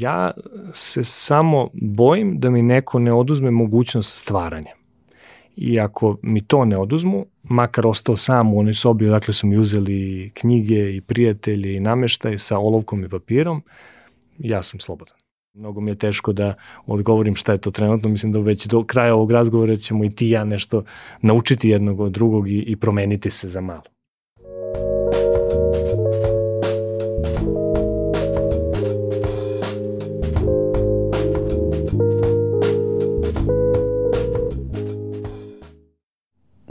Ja se samo bojim da mi neko ne oduzme mogućnost stvaranja. I ako mi to ne oduzmu, makar ostao sam u onoj sobi, dakle su mi uzeli knjige i prijatelje i nameštaj sa olovkom i papirom, ja sam slobodan. Mnogo mi je teško da odgovorim šta je to trenutno. Mislim da već do kraja ovog razgovora ćemo i ti i ja nešto naučiti jednog od drugog i, i promeniti se za malo.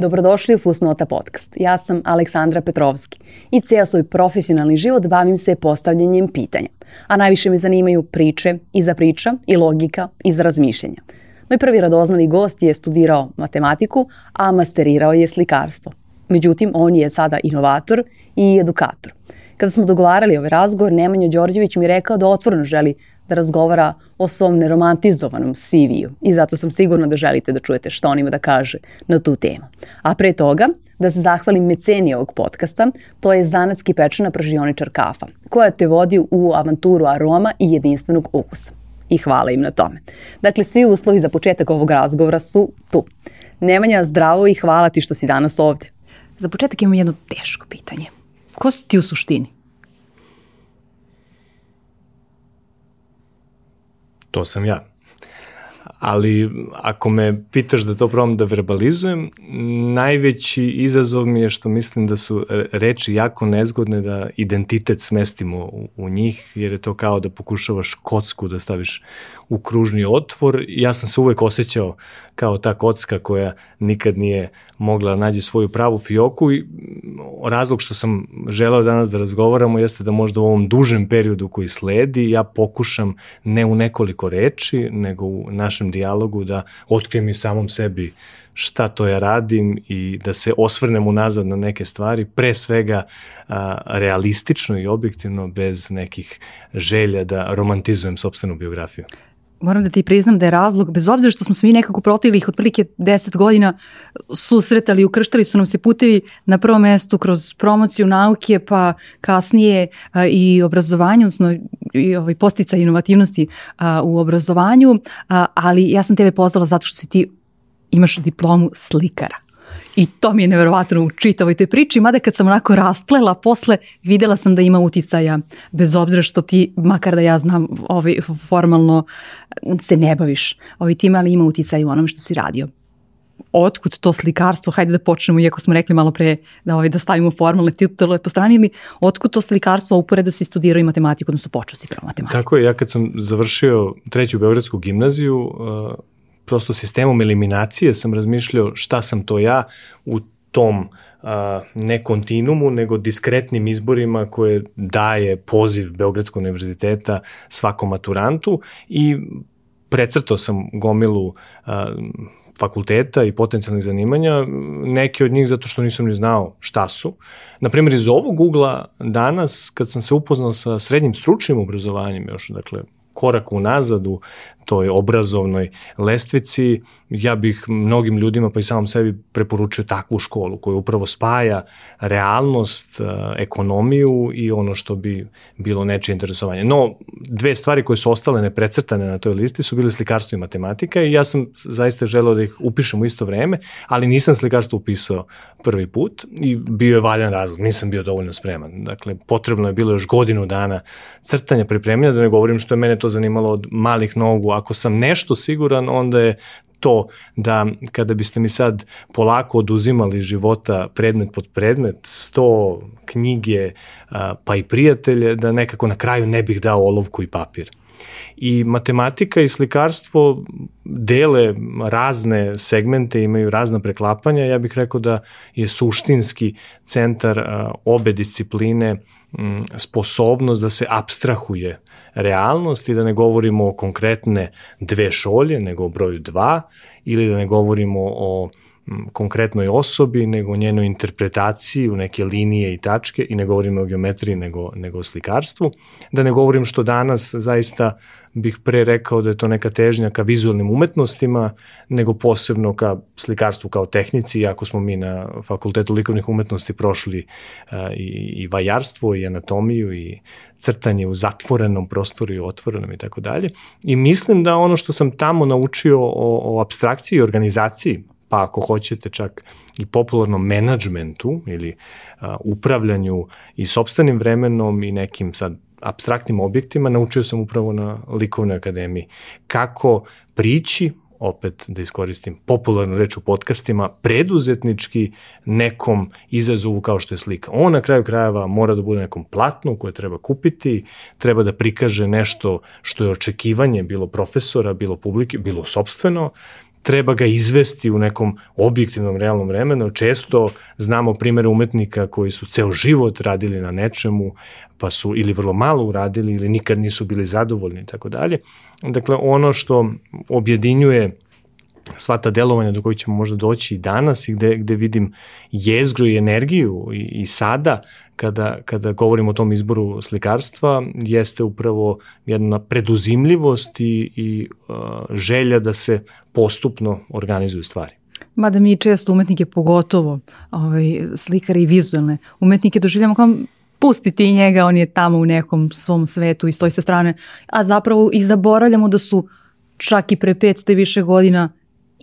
Dobrodošli u Fusnota podcast. Ja sam Aleksandra Petrovski i ceo svoj profesionalni život bavim se postavljanjem pitanja. A najviše me zanimaju priče, iza priča i logika iza razmišljenja. Moj prvi radoznali gost je studirao matematiku, a masterirao je slikarstvo. Međutim, on je sada inovator i edukator. Kada smo dogovarali ovaj razgovor, Nemanja Đorđević mi rekao da otvorno želi da razgovara o svom neromantizovanom CV-u i zato sam sigurna da želite da čujete što on ima da kaže na tu temu. A pre toga, da se zahvalim meceni ovog podcasta, to je zanatski pečena pražioničar kafa, koja te vodi u avanturu aroma i jedinstvenog ukusa. I hvala im na tome. Dakle, svi uslovi za početak ovog razgovora su tu. Nemanja, zdravo i hvala ti što si danas ovde. Za početak imam jedno teško pitanje. Ko si ti u suštini? To sam ja. Ali ako me pitaš da to probam da verbalizujem, najveći izazov mi je što mislim da su reči jako nezgodne da identitet smestimo u, njih, jer je to kao da pokušavaš kocku da staviš u kružni otvor. Ja sam se uvek osjećao kao ta kocka koja nikad nije mogla nađe svoju pravu fioku i razlog što sam želeo danas da razgovaramo jeste da možda u ovom dužem periodu koji sledi ja pokušam ne u nekoliko reči, nego u našem dijalogu da otkrijem i samom sebi šta to ja radim i da se osvrnem unazad na neke stvari, pre svega a, realistično i objektivno, bez nekih želja da romantizujem sobstvenu biografiju moram da ti priznam da je razlog, bez obzira što smo se mi nekako protivili ih otprilike 10 godina susretali, ukrštali su nam se putevi na prvom mestu kroz promociju nauke, pa kasnije a, i obrazovanje, odnosno i ovaj postica inovativnosti a, u obrazovanju, a, ali ja sam tebe pozvala zato što si ti imaš diplomu slikara. I to mi je neverovatno u čitavoj toj priči, mada kad sam onako rasplela posle, videla sam da ima uticaja, bez obzira što ti, makar da ja znam, ovaj, formalno se ne baviš. Ovaj, tim, ali ima uticaj u onome što si radio. Otkud to slikarstvo, hajde da počnemo, iako smo rekli malo pre da, ovaj, da stavimo formalne titule po strani, ili otkud to slikarstvo? Uporedo si studirao i matematiku, odnosno počeo si prvo matematiku? Tako je, ja kad sam završio treću Beogradsku gimnaziju, prosto sistemom eliminacije sam razmišljao šta sam to ja u tom a, ne kontinumu, nego diskretnim izborima koje daje poziv Beogradskog univerziteta svakom maturantu i precrtao sam gomilu a, fakulteta i potencijalnih zanimanja, neke od njih zato što nisam ni znao šta su. Naprimjer, iz ovog ugla danas, kad sam se upoznao sa srednjim stručnim obrazovanjem, još, dakle, korak unazad u toj obrazovnoj lestvici, ja bih mnogim ljudima pa i samom sebi preporučio takvu školu koja upravo spaja realnost, e, ekonomiju i ono što bi bilo nečije interesovanje. No, dve stvari koje su ostale neprecrtane na toj listi su bile slikarstvo i matematika i ja sam zaista želeo da ih upišem u isto vreme, ali nisam slikarstvo upisao prvi put i bio je valjan razlog, nisam bio dovoljno spreman. Dakle, potrebno je bilo još godinu dana crtanja, pripremljanja, da ne govorim što je mene to zanimalo od malih nogu. Ako sam nešto siguran, onda je to da kada biste mi sad polako oduzimali života predmet pod predmet, sto knjige pa i prijatelje, da nekako na kraju ne bih dao olovku i papir. I matematika i slikarstvo dele razne segmente, imaju razna preklapanja. Ja bih rekao da je suštinski centar obe discipline sposobnost da se abstrahuje realnost i da ne govorimo o konkretne dve šolje, nego o broju dva, ili da ne govorimo o konkretnoj osobi, nego o njenoj interpretaciji u neke linije i tačke i ne govorim o geometriji nego, nego o slikarstvu. Da ne govorim što danas zaista bih pre rekao da je to neka težnja ka vizualnim umetnostima, nego posebno ka slikarstvu kao tehnici, iako smo mi na Fakultetu likovnih umetnosti prošli a, i, i vajarstvo i anatomiju i crtanje u zatvorenom prostoru i otvorenom i tako dalje. I mislim da ono što sam tamo naučio o, o abstrakciji i organizaciji pa ako hoćete čak i popularnom menadžmentu ili a, upravljanju i sobstvenim vremenom i nekim sad abstraktnim objektima, naučio sam upravo na likovnoj akademiji. Kako prići opet da iskoristim popularnu reč u podcastima, preduzetnički nekom izazovu kao što je slika. On na kraju krajeva mora da bude nekom platnu koje treba kupiti, treba da prikaže nešto što je očekivanje bilo profesora, bilo publike, bilo sobstveno, treba ga izvesti u nekom objektivnom realnom vremenu. Često znamo primere umetnika koji su ceo život radili na nečemu, pa su ili vrlo malo uradili ili nikad nisu bili zadovoljni i tako dalje. Dakle, ono što objedinjuje sva ta delovanja do kojih ćemo možda doći i danas i gde, gde vidim jezgru i energiju i, i sada kada, kada govorimo o tom izboru slikarstva jeste upravo jedna preduzimljivost i, i uh, želja da se postupno organizuju stvari. Mada mi često umetnike, pogotovo ovaj, slikare i vizualne umetnike doživljamo kao pusti ti njega, on je tamo u nekom svom svetu i stoji sa strane, a zapravo i zaboravljamo da su čak i pre 500 i više godina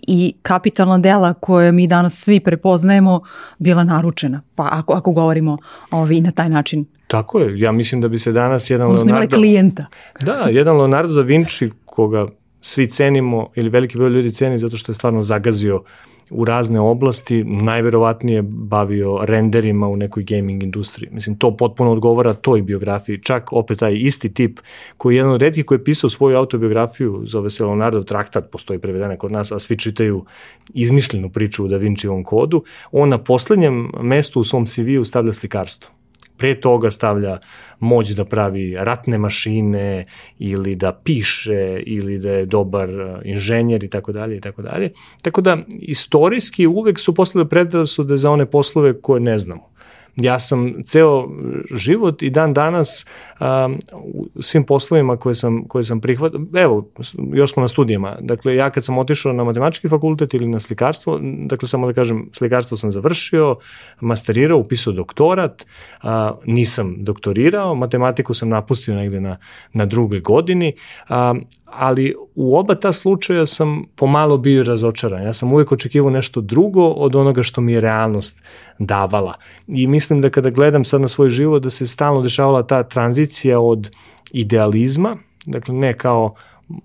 i kapitalna dela koje mi danas svi prepoznajemo bila naručena. Pa ako, ako govorimo ovi, na taj način. Tako je, ja mislim da bi se danas jedan Odnosno Leonardo... klijenta. Da, jedan Leonardo da Vinci koga svi cenimo ili veliki broj ljudi ceni zato što je stvarno zagazio u razne oblasti, najverovatnije bavio renderima u nekoj gaming industriji. Mislim, to potpuno odgovara toj biografiji. Čak opet taj isti tip koji je jedan od redkih koji je pisao svoju autobiografiju, zove se Leonardo Traktat, postoji prevedene kod nas, a svi čitaju izmišljenu priču u Da Vincijevom kodu, on na poslednjem mestu u svom CV-u stavlja slikarstvo pre toga stavlja moć da pravi ratne mašine ili da piše ili da je dobar uh, inženjer i tako dalje i tako dalje. Tako da istorijski uvek su poslove predrasude za one poslove koje ne znamo. Ja sam ceo život i dan danas um, u svim poslovima koje sam, koje sam prihvatio, evo, još smo na studijama, dakle ja kad sam otišao na matematički fakultet ili na slikarstvo, dakle samo da kažem, slikarstvo sam završio, masterirao, upisao doktorat, uh, nisam doktorirao, matematiku sam napustio negde na, na druge godini, um, ali u oba ta slučaja sam pomalo bio razočaran. Ja sam uvek očekivao nešto drugo od onoga što mi je realnost davala. I mislim da kada gledam sad na svoj život da se stalno dešavala ta tranzicija od idealizma, dakle ne kao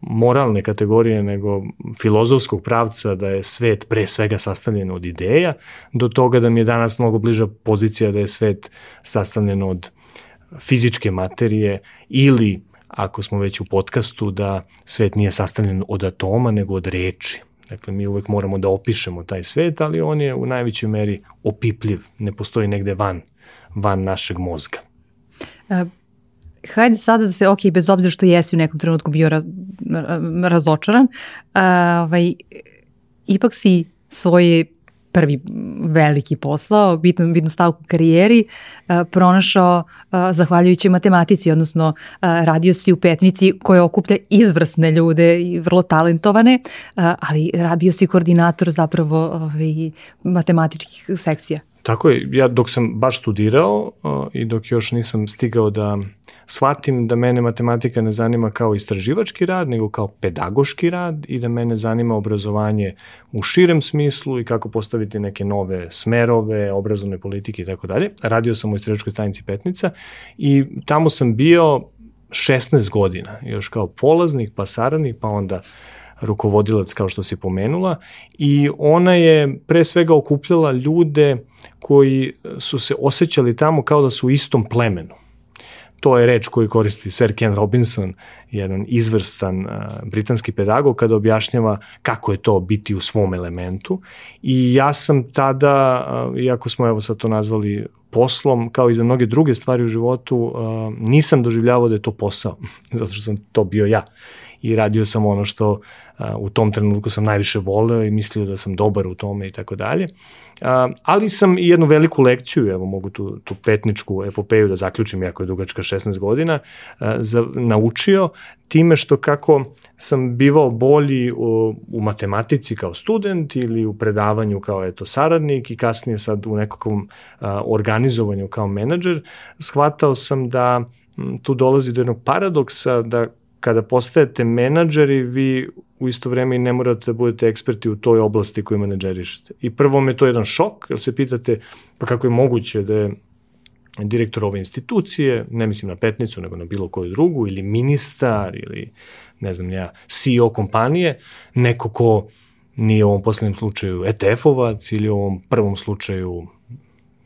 moralne kategorije, nego filozofskog pravca da je svet pre svega sastavljen od ideja, do toga da mi je danas mnogo bliža pozicija da je svet sastavljen od fizičke materije ili ako smo već u podcastu, da svet nije sastavljen od atoma, nego od reči. Dakle, mi uvek moramo da opišemo taj svet, ali on je u najvećoj meri opipljiv, ne postoji negde van, van našeg mozga. E, hajde sada da se, ok, bez obzira što jesi u nekom trenutku bio raz, razočaran, a, ovaj, ipak si svoje prvi veliki posao, bitnu, bitnu stavku karijeri, pronašao zahvaljujući matematici, odnosno radio si u Petnici koja okuplja izvrsne ljude i vrlo talentovane, ali bio si koordinator zapravo ovaj, matematičkih sekcija. Tako je, ja dok sam baš studirao i dok još nisam stigao da shvatim da mene matematika ne zanima kao istraživački rad, nego kao pedagoški rad i da mene zanima obrazovanje u širem smislu i kako postaviti neke nove smerove, obrazovne politike i tako dalje. Radio sam u istraživačkoj stanici Petnica i tamo sam bio 16 godina, još kao polaznik, pa saradnik, pa onda rukovodilac kao što si pomenula i ona je pre svega okupljala ljude koji su se osjećali tamo kao da su u istom plemenu to je reč koju koristi Sir Ken Robinson, jedan izvrstan uh, britanski pedagog kada objašnjava kako je to biti u svom elementu i ja sam tada, uh, iako smo evo sad to nazvali poslom, kao i za mnoge druge stvari u životu, uh, nisam doživljavao da je to posao, zato što sam to bio ja. I radio sam ono što uh, u tom trenutku sam najviše voleo i mislio da sam dobar u tome i tako dalje. Ali sam i jednu veliku lekciju, evo mogu tu, tu petničku epopeju da zaključim, jako je dugačka 16 godina, za, naučio time što kako sam bivao bolji u, u matematici kao student ili u predavanju kao eto saradnik i kasnije sad u nekakvom a, organizovanju kao menadžer, shvatao sam da m, tu dolazi do jednog paradoksa da kada postajete menadžeri, vi u isto vreme i ne morate da budete eksperti u toj oblasti koju menadžerišete. I prvo me to jedan šok, jer se pitate pa kako je moguće da je direktor ove institucije, ne mislim na petnicu, nego na bilo koju drugu, ili ministar, ili ne znam ja, CEO kompanije, neko ko nije u ovom poslednjem slučaju ETF-ovac ili u ovom prvom slučaju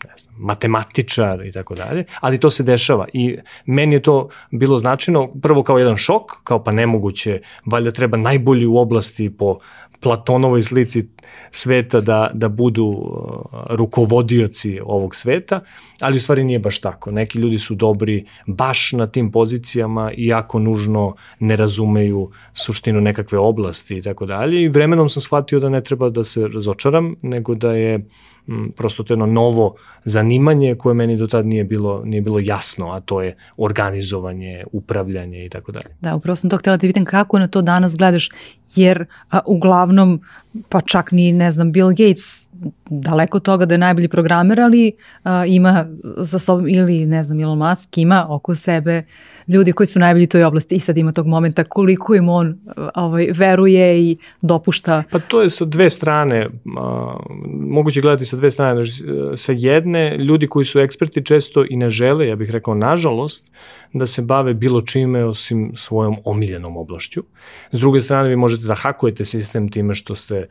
ne znam, matematičar i tako dalje, ali to se dešava i meni je to bilo značajno prvo kao jedan šok, kao pa nemoguće, valjda treba najbolji u oblasti po Platonovoj slici sveta da, da budu uh, rukovodioci ovog sveta, ali u stvari nije baš tako. Neki ljudi su dobri baš na tim pozicijama i jako nužno ne razumeju suštinu nekakve oblasti i tako dalje i vremenom sam shvatio da ne treba da se razočaram, nego da je prosto to jedno novo zanimanje koje meni do tad nije bilo, nije bilo jasno, a to je organizovanje, upravljanje i tako dalje. Da, upravo sam to htjela da vidim kako na to danas gledaš, jer a, uglavnom, pa čak ni, ne znam, Bill Gates daleko toga da je najbolji programer, ali a, ima za sobom, ili ne znam, Elon Musk ima oko sebe ljudi koji su najbolji u toj oblasti i sad ima tog momenta koliko im on ovaj, veruje i dopušta. Pa to je sa dve strane, a, moguće gledati sa dve strane, znači, sa jedne, ljudi koji su eksperti često i ne žele, ja bih rekao nažalost, da se bave bilo čime osim svojom omiljenom oblašću. S druge strane, vi možete da hakujete sistem time što ste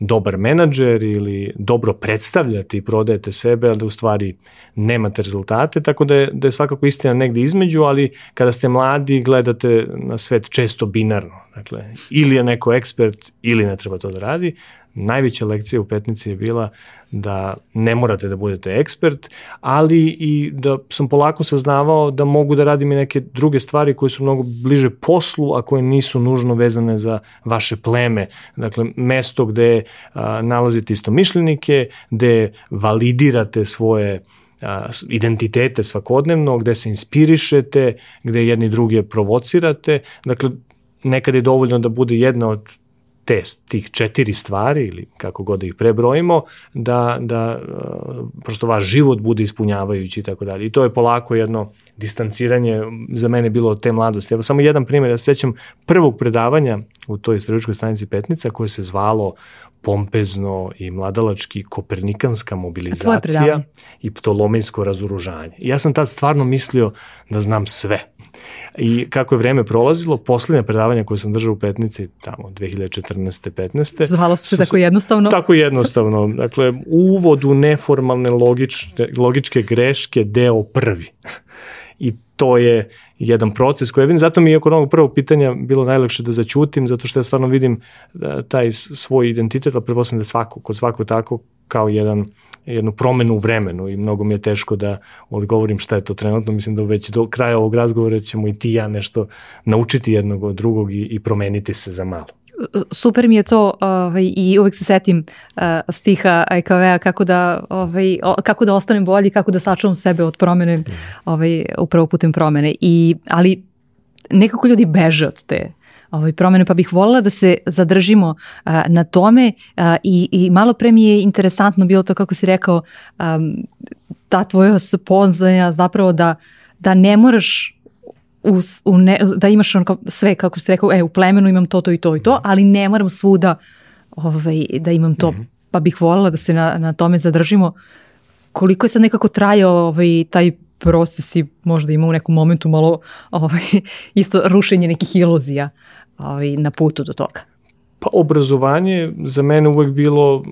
dobar menadžer ili dobro predstavljate i prodajete sebe, ali da u stvari nemate rezultate, tako da je, da je svakako istina negde između, ali kada ste mladi gledate na svet često binarno. Dakle, ili je neko ekspert ili ne treba to da radi, najveća lekcija u petnici je bila da ne morate da budete ekspert, ali i da sam polako saznavao da mogu da radim i neke druge stvari koje su mnogo bliže poslu, a koje nisu nužno vezane za vaše pleme. Dakle, mesto gde a, nalazite istomišljenike, gde validirate svoje identitete svakodnevno, gde se inspirišete, gde jedni druge provocirate. Dakle, nekad je dovoljno da bude jedna od te, tih četiri stvari ili kako god da ih prebrojimo, da, da uh, prosto vaš život bude ispunjavajući i tako dalje. I to je polako jedno distanciranje za mene bilo od te mladosti. Evo samo jedan primjer, ja se sećam prvog predavanja u toj istražičkoj stanici Petnica koje se zvalo pompezno i mladalački kopernikanska mobilizacija i ptolomejsko razoružanje. I ja sam tad stvarno mislio da znam sve. I kako je vreme prolazilo, poslednje predavanje koje sam držao u Petnici, tamo 2014. 15. Zvalo se tako jednostavno? Tako jednostavno. Dakle, uvod u neformalne logične, logičke greške, deo prvi. I to je jedan proces koji ja vidim, zato mi je kod onog prvog pitanja bilo najlakše da začutim, zato što ja stvarno vidim da, taj svoj identitet, ali prepostavljam da svako, kod svakog tako kao jedan jednu promenu u vremenu i mnogo mi je teško da odgovorim šta je to trenutno. Mislim da već do kraja ovog razgovora ćemo i ti ja nešto naučiti jednog od drugog i, i promeniti se za malo super mi je to ovaj, i uvek se setim uh, stiha IKV-a kako da, ovaj, kako da ostanem bolji, kako da sačuvam sebe od promene, ovaj, upravo putem promene. I, ali nekako ljudi beže od te ovaj, promene, pa bih voljela da se zadržimo uh, na tome uh, i, i malo pre mi je interesantno bilo to kako si rekao um, ta tvoja spoznanja zapravo da, da ne moraš u, u ne, da imaš onako sve, kako se rekao, e, u plemenu imam to, to i to i to, mhm. ali ne moram svuda ovaj, da imam to. Mm -hmm. Pa bih voljela da se na, na tome zadržimo. Koliko je sad nekako trajao ovaj, taj proces i možda ima u nekom momentu malo ovaj, isto rušenje nekih iluzija ovaj, na putu do toga? Pa obrazovanje za mene uvek bilo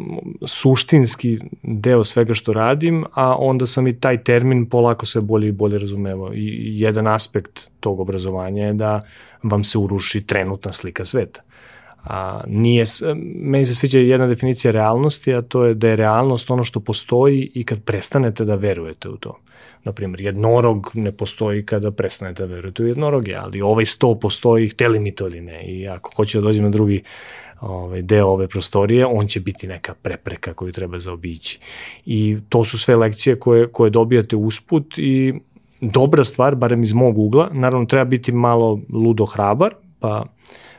suštinski deo svega što radim, a onda sam i taj termin polako sve bolje i bolje razumevao. I jedan aspekt tog obrazovanja je da vam se uruši trenutna slika sveta. A, nije, meni se sviđa jedna definicija realnosti, a to je da je realnost ono što postoji i kad prestanete da verujete u to. Naprimjer, jednorog ne postoji kada prestanete da verujete u jednoroge, ali ovaj sto postoji, hteli mi to ili ne. I ako hoće da dođe na drugi ovaj, deo ove prostorije, on će biti neka prepreka koju treba zaobići. I to su sve lekcije koje, koje dobijate usput i dobra stvar, barem iz mog ugla, naravno treba biti malo ludo hrabar, pa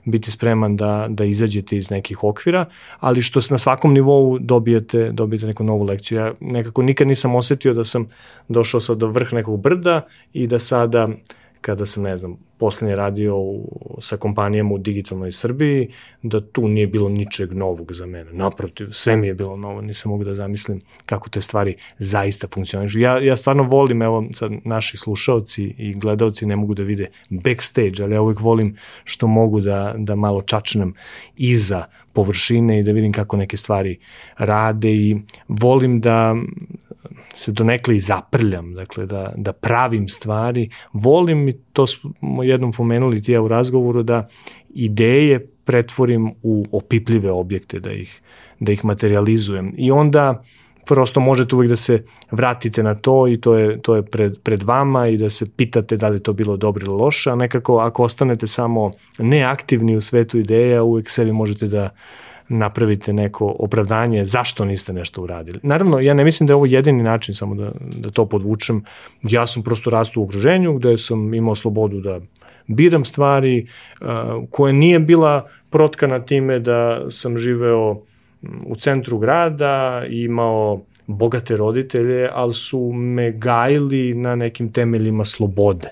biti spreman da, da izađete iz nekih okvira, ali što na svakom nivou dobijete, dobijete neku novu lekciju. Ja nekako nikad nisam osetio da sam došao sad do vrh nekog brda i da sada kada sam, ne znam, poslednje radio u, sa kompanijama u digitalnoj Srbiji, da tu nije bilo ničeg novog za mene. Naprotiv, sve mi je bilo novo, nisam mogu da zamislim kako te stvari zaista funkcionišu. Ja, ja stvarno volim, evo sad naši slušalci i gledalci ne mogu da vide backstage, ali ja uvek volim što mogu da, da malo čačnem iza površine i da vidim kako neke stvari rade i volim da se donekle i zaprljam, dakle da, da pravim stvari. Volim i to smo jednom pomenuli ti ja u razgovoru da ideje pretvorim u opipljive objekte, da ih, da ih materializujem. I onda prosto možete uvek da se vratite na to i to je, to je pred, pred vama i da se pitate da li to bilo dobro ili loše, a nekako ako ostanete samo neaktivni u svetu ideja, uvek sebi možete da napravite neko opravdanje zašto niste nešto uradili. Naravno, ja ne mislim da je ovo jedini način samo da, da to podvučem. Ja sam prosto rastu u okruženju gde sam imao slobodu da biram stvari uh, koja nije bila protkana time da sam živeo u centru grada imao bogate roditelje, ali su me gajili na nekim temeljima slobode.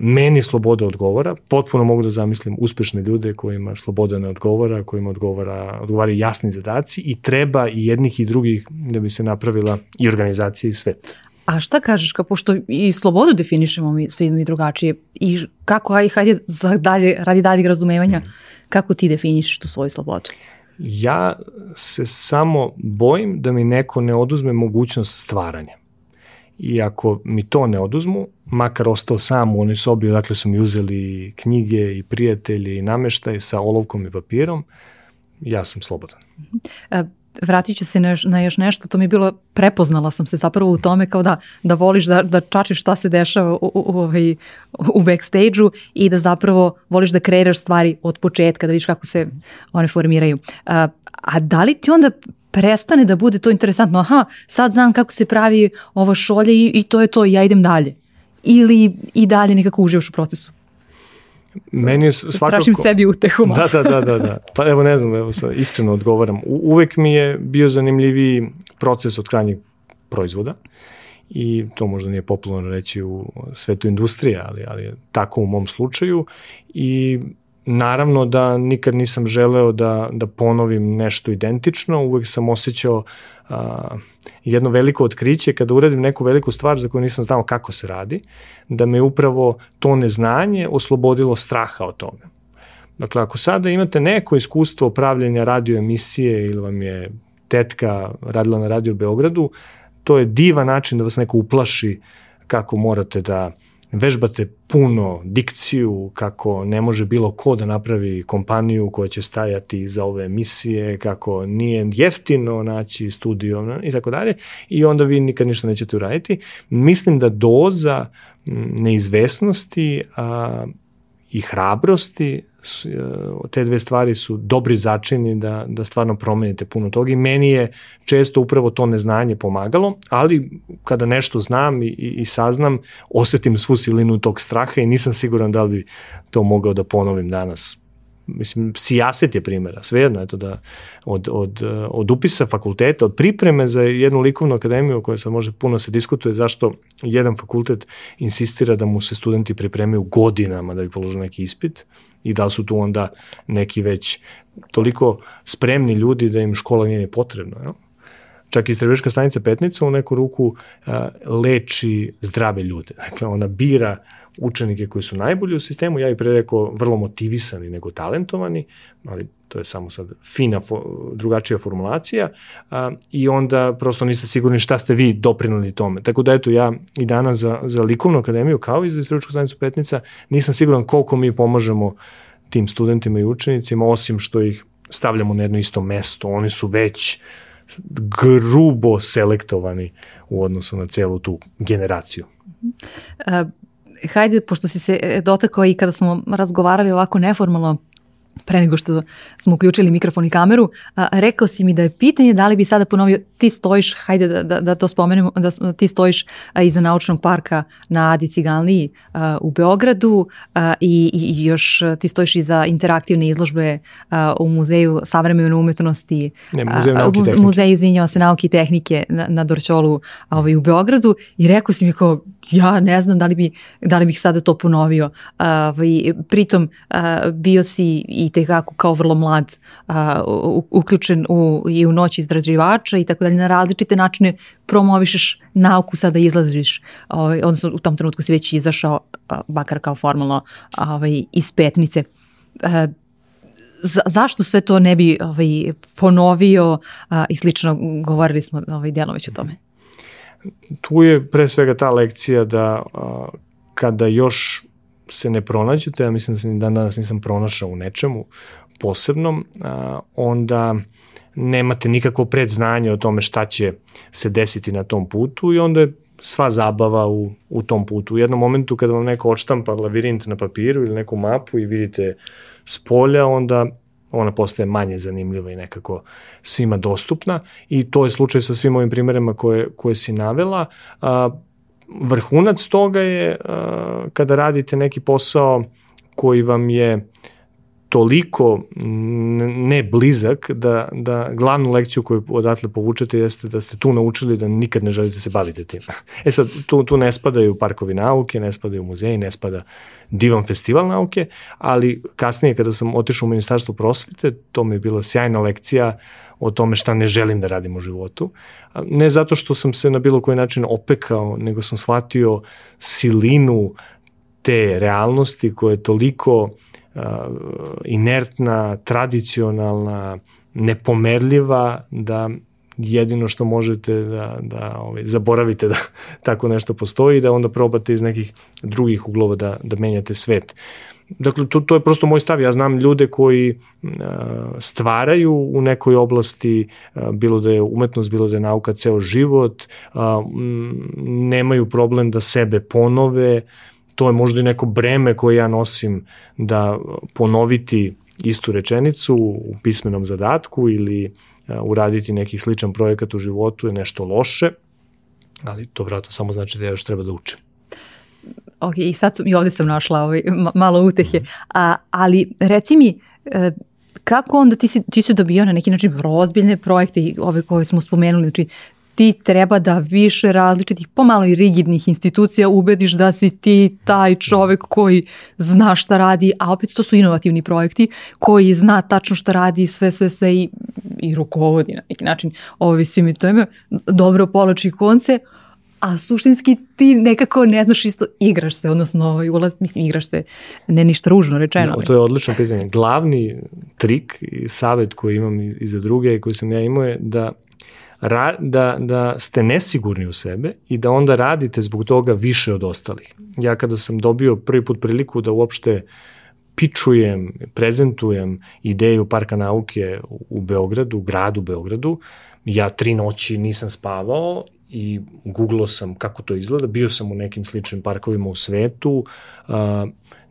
Meni sloboda odgovara, potpuno mogu da zamislim uspešne ljude kojima sloboda ne odgovara, kojima odgovara, odgovara jasni zadaci i treba i jednih i drugih da bi se napravila i organizacija i svet. A šta kažeš, kao pošto i slobodu definišemo mi svi mi drugačije i kako, aj, hajde za dalje, radi daljeg razumevanja, mm. kako ti definišeš tu svoju slobodu? Ja se samo bojim da mi neko ne oduzme mogućnost stvaranja. I ako mi to ne oduzmu, makar ostao sam u onoj sobi, odakle su mi uzeli knjige i prijatelji i nameštaj sa olovkom i papirom, ja sam slobodan. E, vratit ću se na još, na još nešto, to mi je bilo, prepoznala sam se zapravo u tome kao da, da voliš da, da čačiš šta se dešava u, u, u, ovaj, u backstage-u i da zapravo voliš da kreiraš stvari od početka, da vidiš kako se one formiraju. A, a da li ti onda prestane da bude to interesantno? Aha, sad znam kako se pravi ovo šolje i, i to je to, ja idem dalje. Ili i dalje nekako uživaš u procesu? Meni je svakako... Tražim sebi utehu. Da, da, da, da, da. Pa evo ne znam, evo sad iskreno odgovaram. U, uvek mi je bio zanimljiviji proces od krajnjeg proizvoda i to možda nije popularno reći u svetu industrije, ali, ali tako u mom slučaju i naravno da nikad nisam želeo da, da ponovim nešto identično, uvek sam osjećao a, jedno veliko otkriće kada uradim neku veliku stvar za koju nisam znao kako se radi, da me upravo to neznanje oslobodilo straha od toga. Dakle, ako sada imate neko iskustvo pravljenja radio emisije ili vam je tetka radila na Radio Beogradu, to je divan način da vas neko uplaši kako morate da vežbate puno dikciju, kako ne može bilo ko da napravi kompaniju koja će stajati za ove emisije, kako nije jeftino naći studio i tako dalje i onda vi nikad ništa nećete uraditi. Mislim da doza neizvesnosti a, i hrabrosti E, te dve stvari su dobri začini da, da stvarno promenite puno toga i meni je često upravo to neznanje pomagalo, ali kada nešto znam i, i saznam, osetim svu silinu tog straha i nisam siguran da li bi to mogao da ponovim danas mislim, sijaset je primjera, svejedno, eto da od, od, od upisa fakulteta, od pripreme za jednu likovnu akademiju o kojoj se može puno se diskutuje zašto jedan fakultet insistira da mu se studenti pripremaju godinama da bi položili neki ispit i da su tu onda neki već toliko spremni ljudi da im škola nije potrebna. Jel? čak i Istraživačka stanica Petnica u neku ruku uh, leči zdrave ljude. Dakle, ona bira učenike koji su najbolji u sistemu, ja i pre rekao vrlo motivisani nego talentovani, ali to je samo sad fina, fo, drugačija formulacija a, i onda prosto niste sigurni šta ste vi doprinali tome. Tako da eto ja i danas za, za likovnu akademiju kao i za istraživačku stanicu Petnica nisam siguran koliko mi pomažemo tim studentima i učenicima, osim što ih stavljamo na jedno isto mesto, oni su već grubo selektovani u odnosu na celu tu generaciju. Hajde, pošto si se dotakao i kada smo razgovarali ovako neformalno pre nego što smo uključili mikrofon i kameru, a, rekao si mi da je pitanje da li bi sada ponovio, ti stojiš, hajde da, da, da to spomenemo, da ti stojiš a, iza naučnog parka na Adi Ciganliji a, u Beogradu a, i, i još ti stojiš iza interaktivne izložbe a, u Muzeju savremene umetnosti, ne, Muzeju nauke i tehnike. Muzeju, izvinjava se, nauke i tehnike na, na Dorčolu a, ovaj, u Beogradu i rekao si mi kao, ja ne znam da li, bi, da li bih sada to ponovio. A, ovaj, pritom a, bio si i tekako kao vrlo mlad a, u, uključen u, i u noć izrađivača i tako dalje, na različite načine promovišeš nauku, sada izlaziš, ovaj, odnosno u tom trenutku si već izašao, a, bakar kao formalno, ovaj, iz petnice. A, za, zašto sve to ne bi ovaj, ponovio a, i slično, govorili smo ovaj, već o tome. Tu je pre svega ta lekcija da a, kada još se ne pronađete, ja mislim da se dan danas nisam pronašao u nečemu posebnom, a, onda nemate nikakvo predznanje o tome šta će se desiti na tom putu i onda je sva zabava u, u tom putu. U jednom momentu kada vam neko odštampa lavirint na papiru ili neku mapu i vidite s polja, onda ona postaje manje zanimljiva i nekako svima dostupna i to je slučaj sa svim ovim primerima koje, koje si navela. A, vrhunac toga je uh, kada radite neki posao koji vam je toliko ne blizak da, da glavnu lekciju koju odatle povučete jeste da ste tu naučili da nikad ne želite se baviti tim. E sad, tu, tu ne spadaju parkovi nauke, ne spadaju muzeji, ne spada divan festival nauke, ali kasnije kada sam otišao u Ministarstvo prosvete, to mi je bila sjajna lekcija o tome šta ne želim da radim u životu. Ne zato što sam se na bilo koji način opekao, nego sam shvatio silinu te realnosti koja je toliko uh, inertna, tradicionalna, nepomerljiva da jedino što možete da, da ovaj, zaboravite da tako nešto postoji da onda probate iz nekih drugih uglova da, da menjate svet. Dakle, to, to je prosto moj stav. Ja znam ljude koji uh, stvaraju u nekoj oblasti, uh, bilo da je umetnost, bilo da je nauka ceo život, uh, nemaju problem da sebe ponove, to je možda i neko breme koje ja nosim da ponoviti istu rečenicu u pismenom zadatku ili uraditi neki sličan projekat u životu je nešto loše, ali to vratno samo znači da ja još treba da učim. Ok, i sad sam, i ovde sam našla ovaj, malo utehe, a, ali reci mi, e, kako onda ti si, ti si dobio na neki način vrlo ozbiljne projekte ove koje smo spomenuli, znači ti treba da više različitih, pomalo i rigidnih institucija ubediš da si ti taj čovek koji zna šta radi, a opet to su inovativni projekti, koji zna tačno šta radi, sve, sve, sve i, i rukovodi na neki način ovi svim to ima dobro poloči konce, a suštinski ti nekako ne znaš isto, igraš se, odnosno ovaj, ulaz, mislim, igraš se, ne ništa ružno rečeno. No, to je odlično pitanje. Glavni trik i savet koji imam i za druge i koji sam ja imao je da ra, da, da ste nesigurni u sebe i da onda radite zbog toga više od ostalih. Ja kada sam dobio prvi put priliku da uopšte pičujem, prezentujem ideju Parka nauke u Beogradu, u gradu Beogradu, ja tri noći nisam spavao i googlao sam kako to izgleda, bio sam u nekim sličnim parkovima u svetu, uh,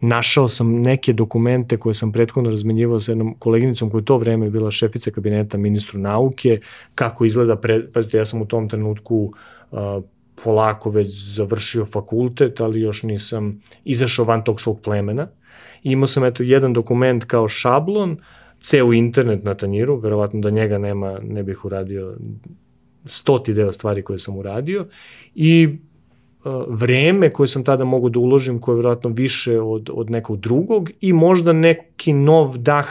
našao sam neke dokumente koje sam prethodno razmenjivao sa jednom koleginicom koja je to vreme bila šefica kabineta ministru nauke, kako izgleda, pre, pazite, ja sam u tom trenutku uh, polako već završio fakultet, ali još nisam izašao van tog svog plemena. I imao sam eto jedan dokument kao šablon, ceo internet na tanjiru, verovatno da njega nema, ne bih uradio stoti deo stvari koje sam uradio i vreme koje sam tada mogu da uložim, koje je vjerojatno više od, od nekog drugog i možda neki nov dah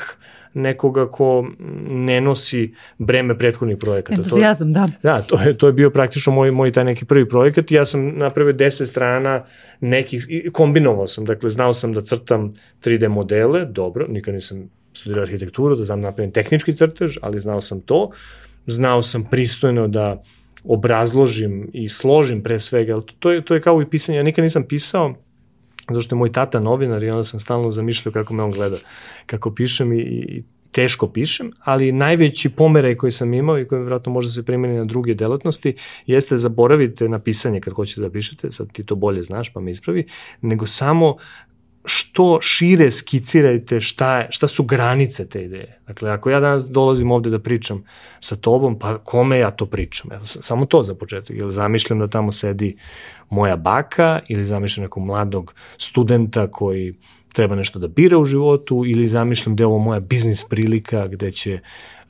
nekoga ko ne nosi breme prethodnih projekata. Entuzijazam, da. Da, to je, to je bio praktično moj, moj taj neki prvi projekat. Ja sam napravio 10 strana nekih, kombinovao sam, dakle, znao sam da crtam 3D modele, dobro, nikad nisam studirao arhitekturu, da znam da napravim tehnički crtež, ali znao sam to. Znao sam pristojno da obrazložim i složim pre svega, to je, to je kao i pisanje, ja nikad nisam pisao zašto je moj tata novinar i onda sam stalno zamišljao kako me on gleda, kako pišem i, i teško pišem, ali najveći pomeraj koji sam imao i koji vjerojatno može se primjeni na druge delatnosti jeste da zaboravite na pisanje kad hoćete da pišete, sad ti to bolje znaš pa me ispravi, nego samo što šire skicirajte šta, je, šta su granice te ideje. Dakle, ako ja danas dolazim ovde da pričam sa tobom, pa kome ja to pričam? Evo, samo to za početak. Ili zamišljam da tamo sedi moja baka ili zamišljam nekog mladog studenta koji treba nešto da bira u životu ili zamišljam da je ovo moja biznis prilika gde će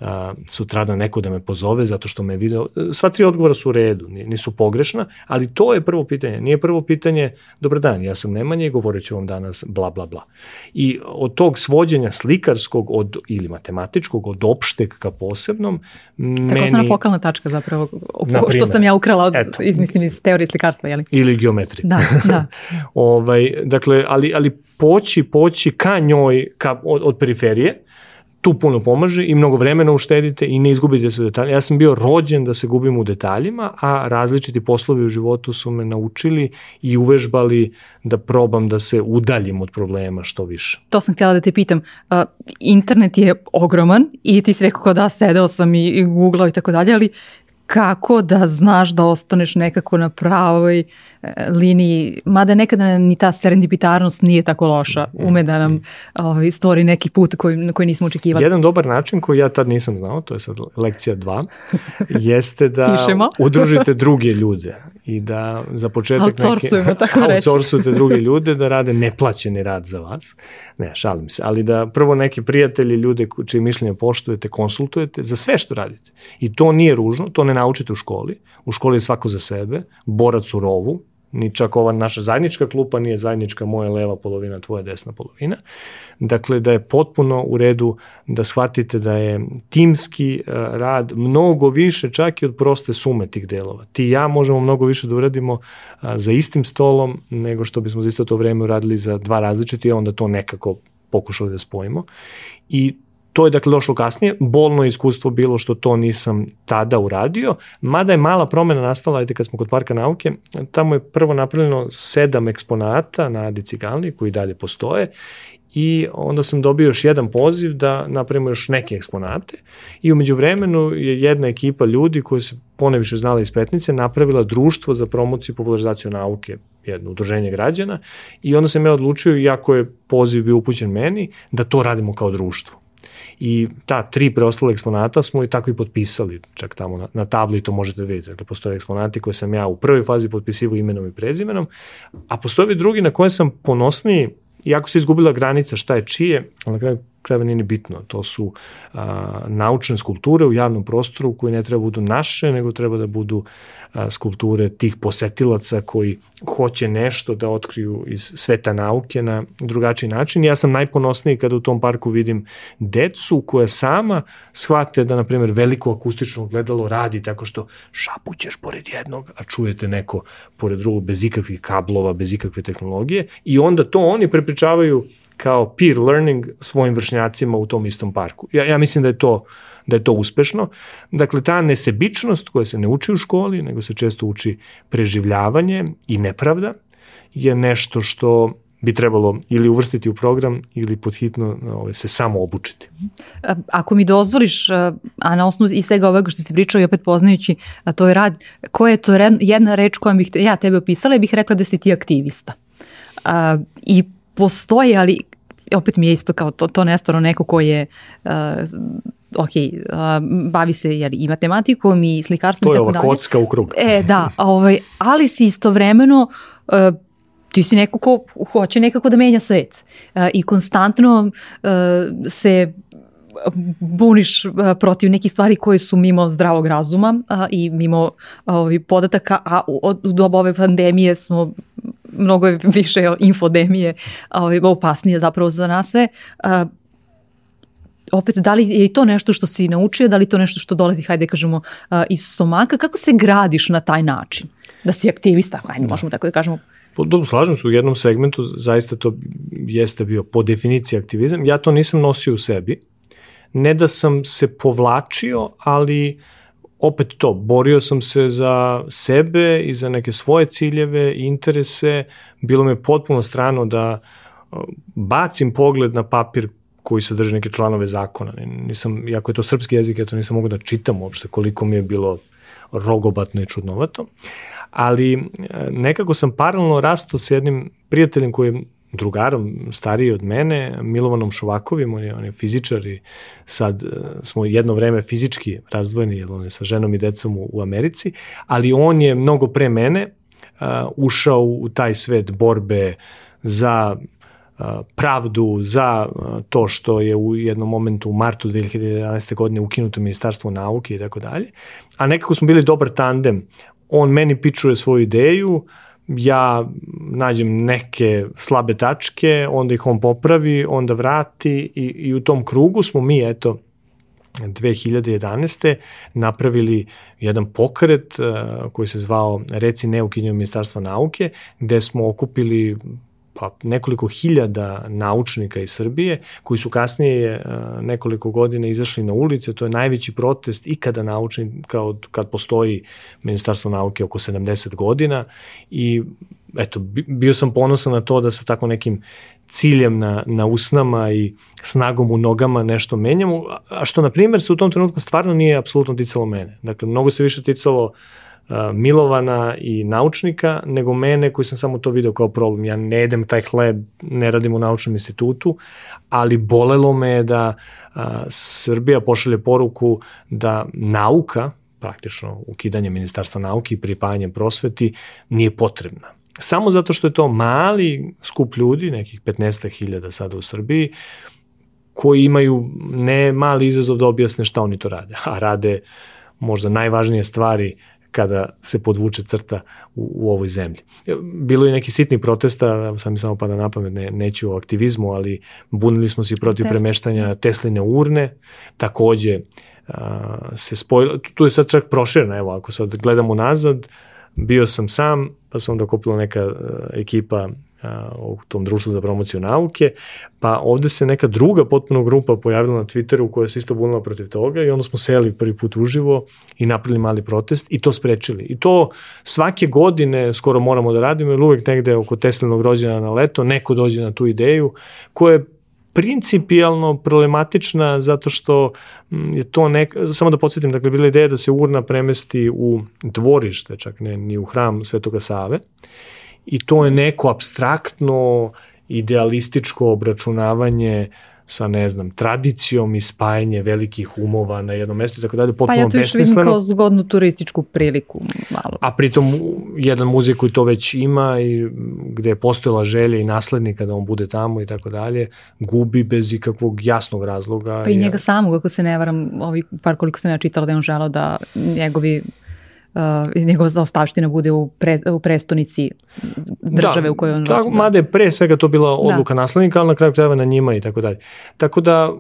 a, sutradan neko da me pozove zato što me je video. Sva tri odgovora su u redu, nisu pogrešna, ali to je prvo pitanje. Nije prvo pitanje, dobar dan, ja sam Nemanja i govorit ću vam danas bla bla bla. I od tog svođenja slikarskog od, ili matematičkog, od opšteg ka posebnom, Tako meni... Tako fokalna tačka zapravo, Naprimer, što sam ja ukrala od, eto, izmislim iz teorije slikarstva, jeli? Ili geometrije. Da, da. ovaj, dakle, ali, ali poći, poći ka njoj, ka, od, od periferije, tu puno pomaže i mnogo vremena uštedite i ne izgubite se u detalje. Ja sam bio rođen da se gubim u detaljima, a različiti poslovi u životu su me naučili i uvežbali da probam da se udaljim od problema što više. To sam htjela da te pitam. Internet je ogroman i ti si rekao da sedeo sam i googlao i tako dalje, ali kako da znaš da ostaneš nekako na pravoj e, liniji, mada nekada ni ta serendipitarnost nije tako loša, ume da nam ovaj, stvori neki put koji, na koji nismo očekivali. Jedan dobar način koji ja tad nisam znao, to je sad lekcija 2, jeste da Pišemo. udružite druge ljude i da za početak neke, tako outsourcujete druge ljude da rade neplaćeni rad za vas. Ne, šalim se, ali da prvo neki prijatelji, ljude čije mišljenje poštujete, konsultujete za sve što radite. I to nije ružno, to ne naučite u školi. U školi je svako za sebe, borac u rovu, ni čak ova naša zajednička klupa nije zajednička moja leva polovina, tvoja desna polovina. Dakle, da je potpuno u redu da shvatite da je timski e, rad mnogo više čak i od proste sume tih delova. Ti i ja možemo mnogo više da uradimo za istim stolom nego što bismo za isto to vreme uradili za dva različite i onda to nekako pokušali da spojimo. I To je dakle došlo kasnije, bolno iskustvo bilo što to nisam tada uradio, mada je mala promena nastala, ajde kad smo kod Parka nauke, tamo je prvo napravljeno sedam eksponata na Adi Cigalni koji dalje postoje i onda sam dobio još jedan poziv da napravimo još neke eksponate. I umeđu vremenu je jedna ekipa ljudi koji se poneviše znala iz Petnice napravila društvo za promociju i popularizaciju nauke, jedno udruženje građana. I onda sam ja odlučio, iako je poziv bio upućen meni, da to radimo kao društvo i ta tri preostale eksponata smo i tako i potpisali, čak tamo na, na tabli to možete vidjeti, dakle postoje eksponati koje sam ja u prvoj fazi potpisivao imenom i prezimenom, a postoje drugi na koje sam ponosniji, iako se izgubila granica šta je čije, ali na kraju krajeva nije ni bitno. To su a, naučne skulpture u javnom prostoru koje ne treba da budu naše, nego treba da budu a, skulpture tih posetilaca koji hoće nešto da otkriju iz sveta nauke na drugačiji način. Ja sam najponosniji kada u tom parku vidim decu koja sama shvate da, na primjer, veliko akustično gledalo radi tako što šapućeš pored jednog, a čujete neko pored drugog bez ikakvih kablova, bez ikakve tehnologije i onda to oni prepričavaju kao peer learning svojim vršnjacima u tom istom parku. Ja, ja mislim da je to da je to uspešno. Dakle, ta nesebičnost koja se ne uči u školi, nego se često uči preživljavanje i nepravda, je nešto što bi trebalo ili uvrstiti u program ili podhitno ovaj, se samo obučiti. Ako mi dozvoliš, a na osnovu i svega ovoga što ste pričali, opet poznajući a to je rad, koja je to jedna reč koja bih ja tebe opisala, bih rekla da si ti aktivista. A, I postoji, ali opet mi je isto kao to, to nestvarno neko ko je uh, ok, uh, bavi se jeli, i matematikom i slikarstvom i tako dalje. To je ova kocka u krug. E, da, ovaj, ali si istovremeno uh, ti si neko ko hoće nekako da menja svet uh, i konstantno uh, se buniš protiv nekih stvari koje su mimo zdravog razuma a, i mimo ovih podataka, a u, u doba ove pandemije smo mnogo je više infodemije ovaj, opasnije zapravo za nas sve. A, opet, da li je i to nešto što si naučio, da li to nešto što dolazi, hajde kažemo, iz stomaka, kako se gradiš na taj način? Da si aktivista, hajde, da. možemo tako da kažemo. Dobro, slažem se u jednom segmentu, zaista to jeste bio po definiciji aktivizam. Ja to nisam nosio u sebi, ne da sam se povlačio, ali opet to, borio sam se za sebe i za neke svoje ciljeve, interese, bilo me potpuno strano da bacim pogled na papir koji sadrži neke članove zakona. Nisam, iako je to srpski jezik, ja to nisam mogu da čitam uopšte koliko mi je bilo rogobatno i čudnovato. Ali e, nekako sam paralelno rastao s jednim prijateljem koji je drugarom stariji od mene, Milovanom Šovakovim, on je, on je fizičar i sad e, smo jedno vreme fizički razdvojeni, jer on je sa ženom i decom u, u Americi, ali on je mnogo pre mene uh, ušao u taj svet borbe za pravdu za to što je u jednom momentu u martu 2011. godine ukinuto ministarstvo nauke i tako dalje. A nekako smo bili dobar tandem. On meni pičuje svoju ideju, ja nađem neke slabe tačke, onda ih on popravi, onda vrati i, i u tom krugu smo mi, eto, 2011. napravili jedan pokret uh, koji se zvao Reci ne ukinjaju ministarstva nauke, gde smo okupili pa nekoliko hiljada naučnika iz Srbije koji su kasnije e, nekoliko godina izašli na ulice, to je najveći protest ikada naučni kao kad postoji Ministarstvo nauke oko 70 godina. I eto, bio sam ponosan na to da sa tako nekim ciljem na, na usnama i snagom u nogama nešto menjamo, a što na primjer se u tom trenutku stvarno nije apsolutno ticalo mene. Dakle, mnogo se više ticalo uh, Milovana i naučnika, nego mene koji sam samo to video kao problem. Ja ne jedem taj hleb, ne radim u naučnom institutu, ali bolelo me da a, Srbija pošalje poruku da nauka, praktično ukidanje Ministarstva nauke i pripajanje prosveti, nije potrebna. Samo zato što je to mali skup ljudi, nekih 15.000 sada u Srbiji, koji imaju ne mali izazov da objasne šta oni to rade, a rade možda najvažnije stvari kada se podvuče crta u, u ovoj zemlji. Bilo je neki sitni protesta, sam mi samo pada na pamet, ne, neću o aktivizmu, ali bunili smo se protiv Tesla. premeštanja Tesline urne, takođe a, se spojilo, tu je sad čak proširena, evo, ako sad gledamo nazad, bio sam sam, pa sam onda kupila neka a, ekipa u tom društvu za promociju nauke, pa ovde se neka druga potpuno grupa pojavila na Twitteru koja se isto bunila protiv toga i onda smo seli prvi put uživo i napravili mali protest i to sprečili. I to svake godine skoro moramo da radimo, jer uvek negde oko Teslinog rođena na leto neko dođe na tu ideju koja je principijalno problematična zato što mm, je to nek, samo da podsjetim, dakle, bila ideja da se urna premesti u dvorište, čak ne ni u hram Svetoga Save i to je neko abstraktno idealističko obračunavanje sa, ne znam, tradicijom i spajanje velikih umova na jednom mestu i tako dalje, potpuno besmisleno. Pa ja to još vidim kao zgodnu turističku priliku malo. A pritom jedan muzej koji to već ima i gde je postojala želja i naslednika da on bude tamo i tako dalje, gubi bez ikakvog jasnog razloga. Pa i njega samog, ako se ne varam, ovih par koliko sam ja čitala da je on želao da njegovi uh, njegova ostavština bude u, pre, u prestonici države da, u kojoj on tako, rođen. Mada je pre svega to bila da. odluka da. naslednika, ali na kraju krajeva na njima i tako dalje. Tako da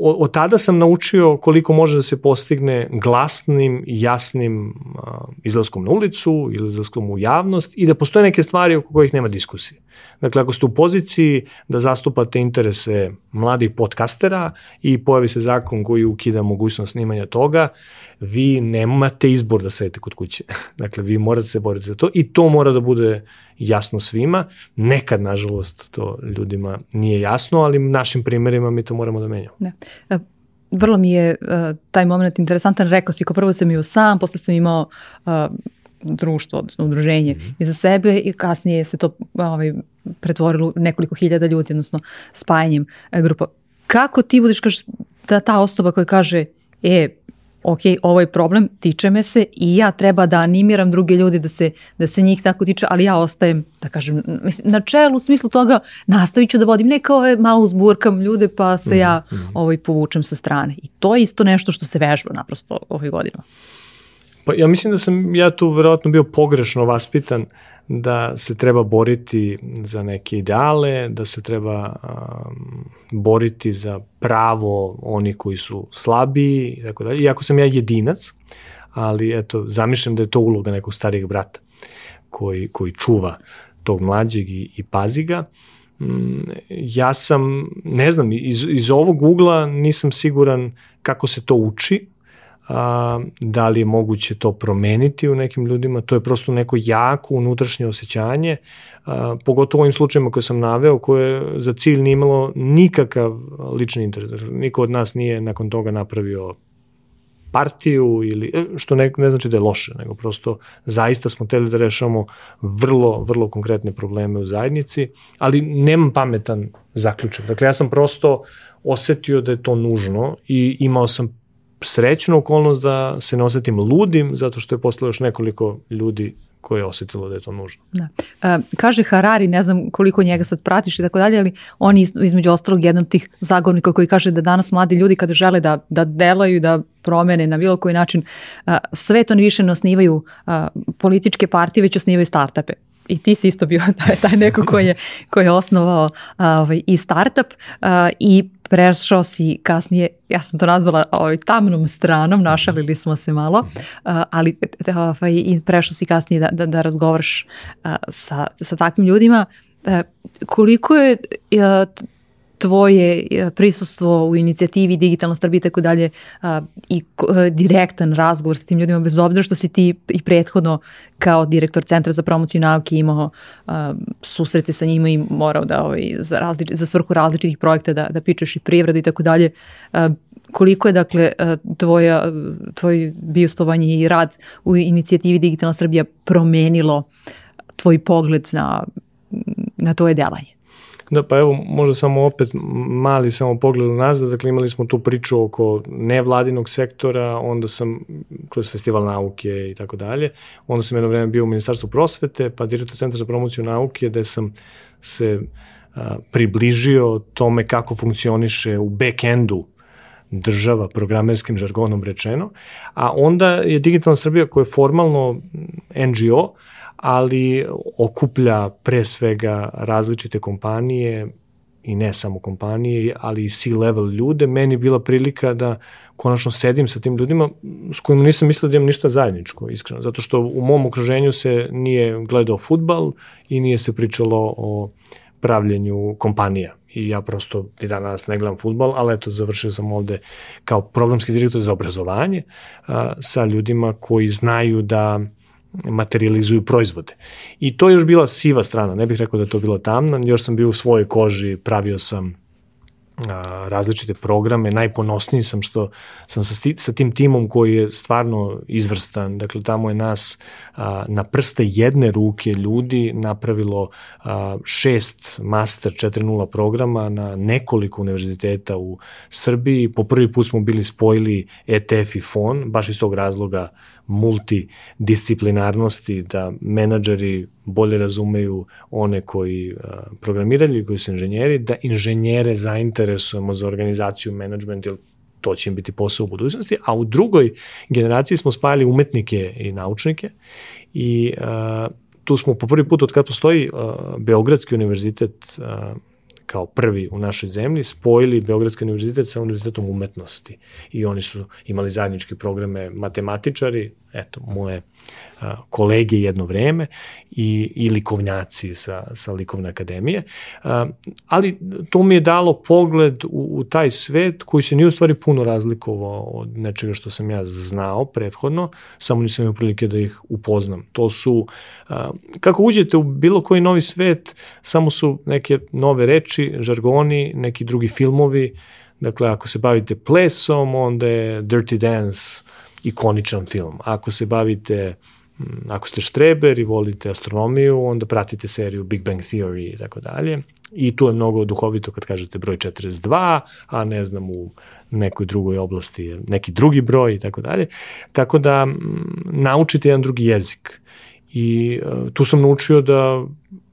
od tada sam naučio koliko može da se postigne glasnim i jasnim uh, izlaskom na ulicu ili izlaskom u javnost i da postoje neke stvari oko kojih nema diskusije. Dakle, ako ste u poziciji da zastupate interese mladih podcastera i pojavi se zakon koji ukida mogućnost snimanja toga, vi nemate izbor da sedete kod kuće. dakle, vi morate se boriti za to i to mora da bude jasno svima. Nekad, nažalost, to ljudima nije jasno, ali našim primerima mi to moramo da menjamo. Da. E, vrlo mi je uh, taj moment interesantan. Rekao si, ko prvo sam imao sam, posle sam imao uh, društvo, odnosno udruženje mm -hmm. iza sebe i kasnije se to ovaj, pretvorilo nekoliko hiljada ljudi, odnosno spajanjem grupa. Kako ti budeš kaž, da ta osoba koja kaže, e, ok, ovo je problem, tiče me se i ja treba da animiram druge ljudi da se, da se njih tako tiče, ali ja ostajem, da kažem, mislim, na čelu u smislu toga nastavit ću da vodim, neka ove malo uzburkam ljude pa se mm -hmm. ja mhm. ovaj, povučem sa strane. I to je isto nešto što se vežba naprosto ovih godina. Pa ja mislim da sam ja tu verovatno bio pogrešno vaspitan da se treba boriti za neke ideale, da se treba um, boriti za pravo oni koji su slabiji tako dalje. Iako sam ja jedinac, ali eto, zamišljam da je to uloga nekog starijeg brata koji, koji čuva tog mlađeg i, i pazi ga. Mm, ja sam, ne znam, iz, iz ovog ugla nisam siguran kako se to uči, a, da li je moguće to promeniti u nekim ljudima, to je prosto neko jako unutrašnje osjećanje, a, pogotovo u ovim slučajima koje sam naveo, koje za cilj nije imalo nikakav lični interes. Niko od nas nije nakon toga napravio partiju ili e, što ne, ne znači da je loše, nego prosto zaista smo teli da rešavamo vrlo, vrlo konkretne probleme u zajednici, ali nemam pametan zaključak. Dakle, ja sam prosto osetio da je to nužno i imao sam srećnu okolnost da se ne osetim ludim, zato što je postalo još nekoliko ljudi koje je osetilo da je to nužno. Da. E, kaže Harari, ne znam koliko njega sad pratiš i tako dalje, ali on je između ostalog jedan od tih zagovornika koji kaže da danas mladi ljudi kada žele da, da delaju, da promene na bilo koji način, a, sve to više ne osnivaju a, političke partije, već osnivaju startupe i ti si isto bio taj, taj neko koji je, koji je osnovao ovaj, i startup i prešao si kasnije, ja sam to nazvala ovaj, tamnom stranom, našalili smo se malo, ali ovaj, i prešao si kasnije da, da, da razgovaraš sa, sa takvim ljudima. Uh, koliko je tvoje e, prisustvo u inicijativi Digitalna Srbija i tako dalje i e, direktan razgovor sa tim ljudima bez obzira što si ti i prethodno kao direktor Centra za promociju nauke imao susrete sa njima i morao da ovaj, za, različ, za svrhu različitih projekta da, da pičeš i privredu i tako dalje koliko je dakle tvoja, tvoj biostovanje i rad u inicijativi Digitalna Srbija promenilo tvoj pogled na, na tvoje delanje? Da, pa evo, možda samo opet mali samo pogled u nazad, dakle imali smo tu priču oko nevladinog sektora, onda sam kroz festival nauke i tako dalje, onda sam jedno vreme bio u Ministarstvu prosvete, pa direktor Centra za promociju nauke, gde sam se a, približio tome kako funkcioniše u back-endu država, programerskim žargonom rečeno, a onda je Digitalna Srbija koja je formalno NGO, ali okuplja pre svega različite kompanije i ne samo kompanije, ali i C-level ljude, meni bila prilika da konačno sedim sa tim ljudima s kojima nisam mislio da imam ništa zajedničko, iskreno, zato što u mom okruženju se nije gledao futbal i nije se pričalo o pravljenju kompanija. I ja prosto i danas ne gledam futbal, ali eto završio sam ovde kao programski direktor za obrazovanje a, sa ljudima koji znaju da materializuju proizvode. I to je još bila siva strana, ne bih rekao da to bila tamna, još sam bio u svojoj koži, pravio sam a, različite programe, najponosniji sam što sam sa, sa tim timom koji je stvarno izvrstan, dakle tamo je nas a, na prste jedne ruke ljudi napravilo a, šest master 4.0 programa na nekoliko univerziteta u Srbiji, po prvi put smo bili spojili ETF i FON, baš iz tog razloga multidisciplinarnosti, da menadžeri bolje razumeju one koji programiraju i koji su inženjeri, da inženjere zainteresujemo za organizaciju, management, ili to će im biti posao u budućnosti, a u drugoj generaciji smo spajali umetnike i naučnike i uh, tu smo po prvi put od kada postoji uh, Beogradski univerzitet uh, kao prvi u našoj zemlji spojili Beogradski univerzitet sa univerzitetom umetnosti. I oni su imali zajedničke programe matematičari, eto, moje kolege jedno vreme i, i likovnjaci sa, sa likovne akademije. Ali to mi je dalo pogled u, u taj svet koji se nije u stvari puno razlikovao od nečega što sam ja znao prethodno, samo nisam imao prilike da ih upoznam. To su, kako uđete u bilo koji novi svet, samo su neke nove reči, žargoni, neki drugi filmovi, Dakle, ako se bavite plesom, onda je Dirty Dance ikoničan film. Ako se bavite Mm, ako ste štreber i volite astronomiju, onda pratite seriju Big Bang Theory i tako dalje. I tu je mnogo duhovito kad kažete broj 42, a ne znam u nekoj drugoj oblasti je neki drugi broj i tako dalje. Tako da m, mm, naučite jedan drugi jezik. I uh, tu sam naučio da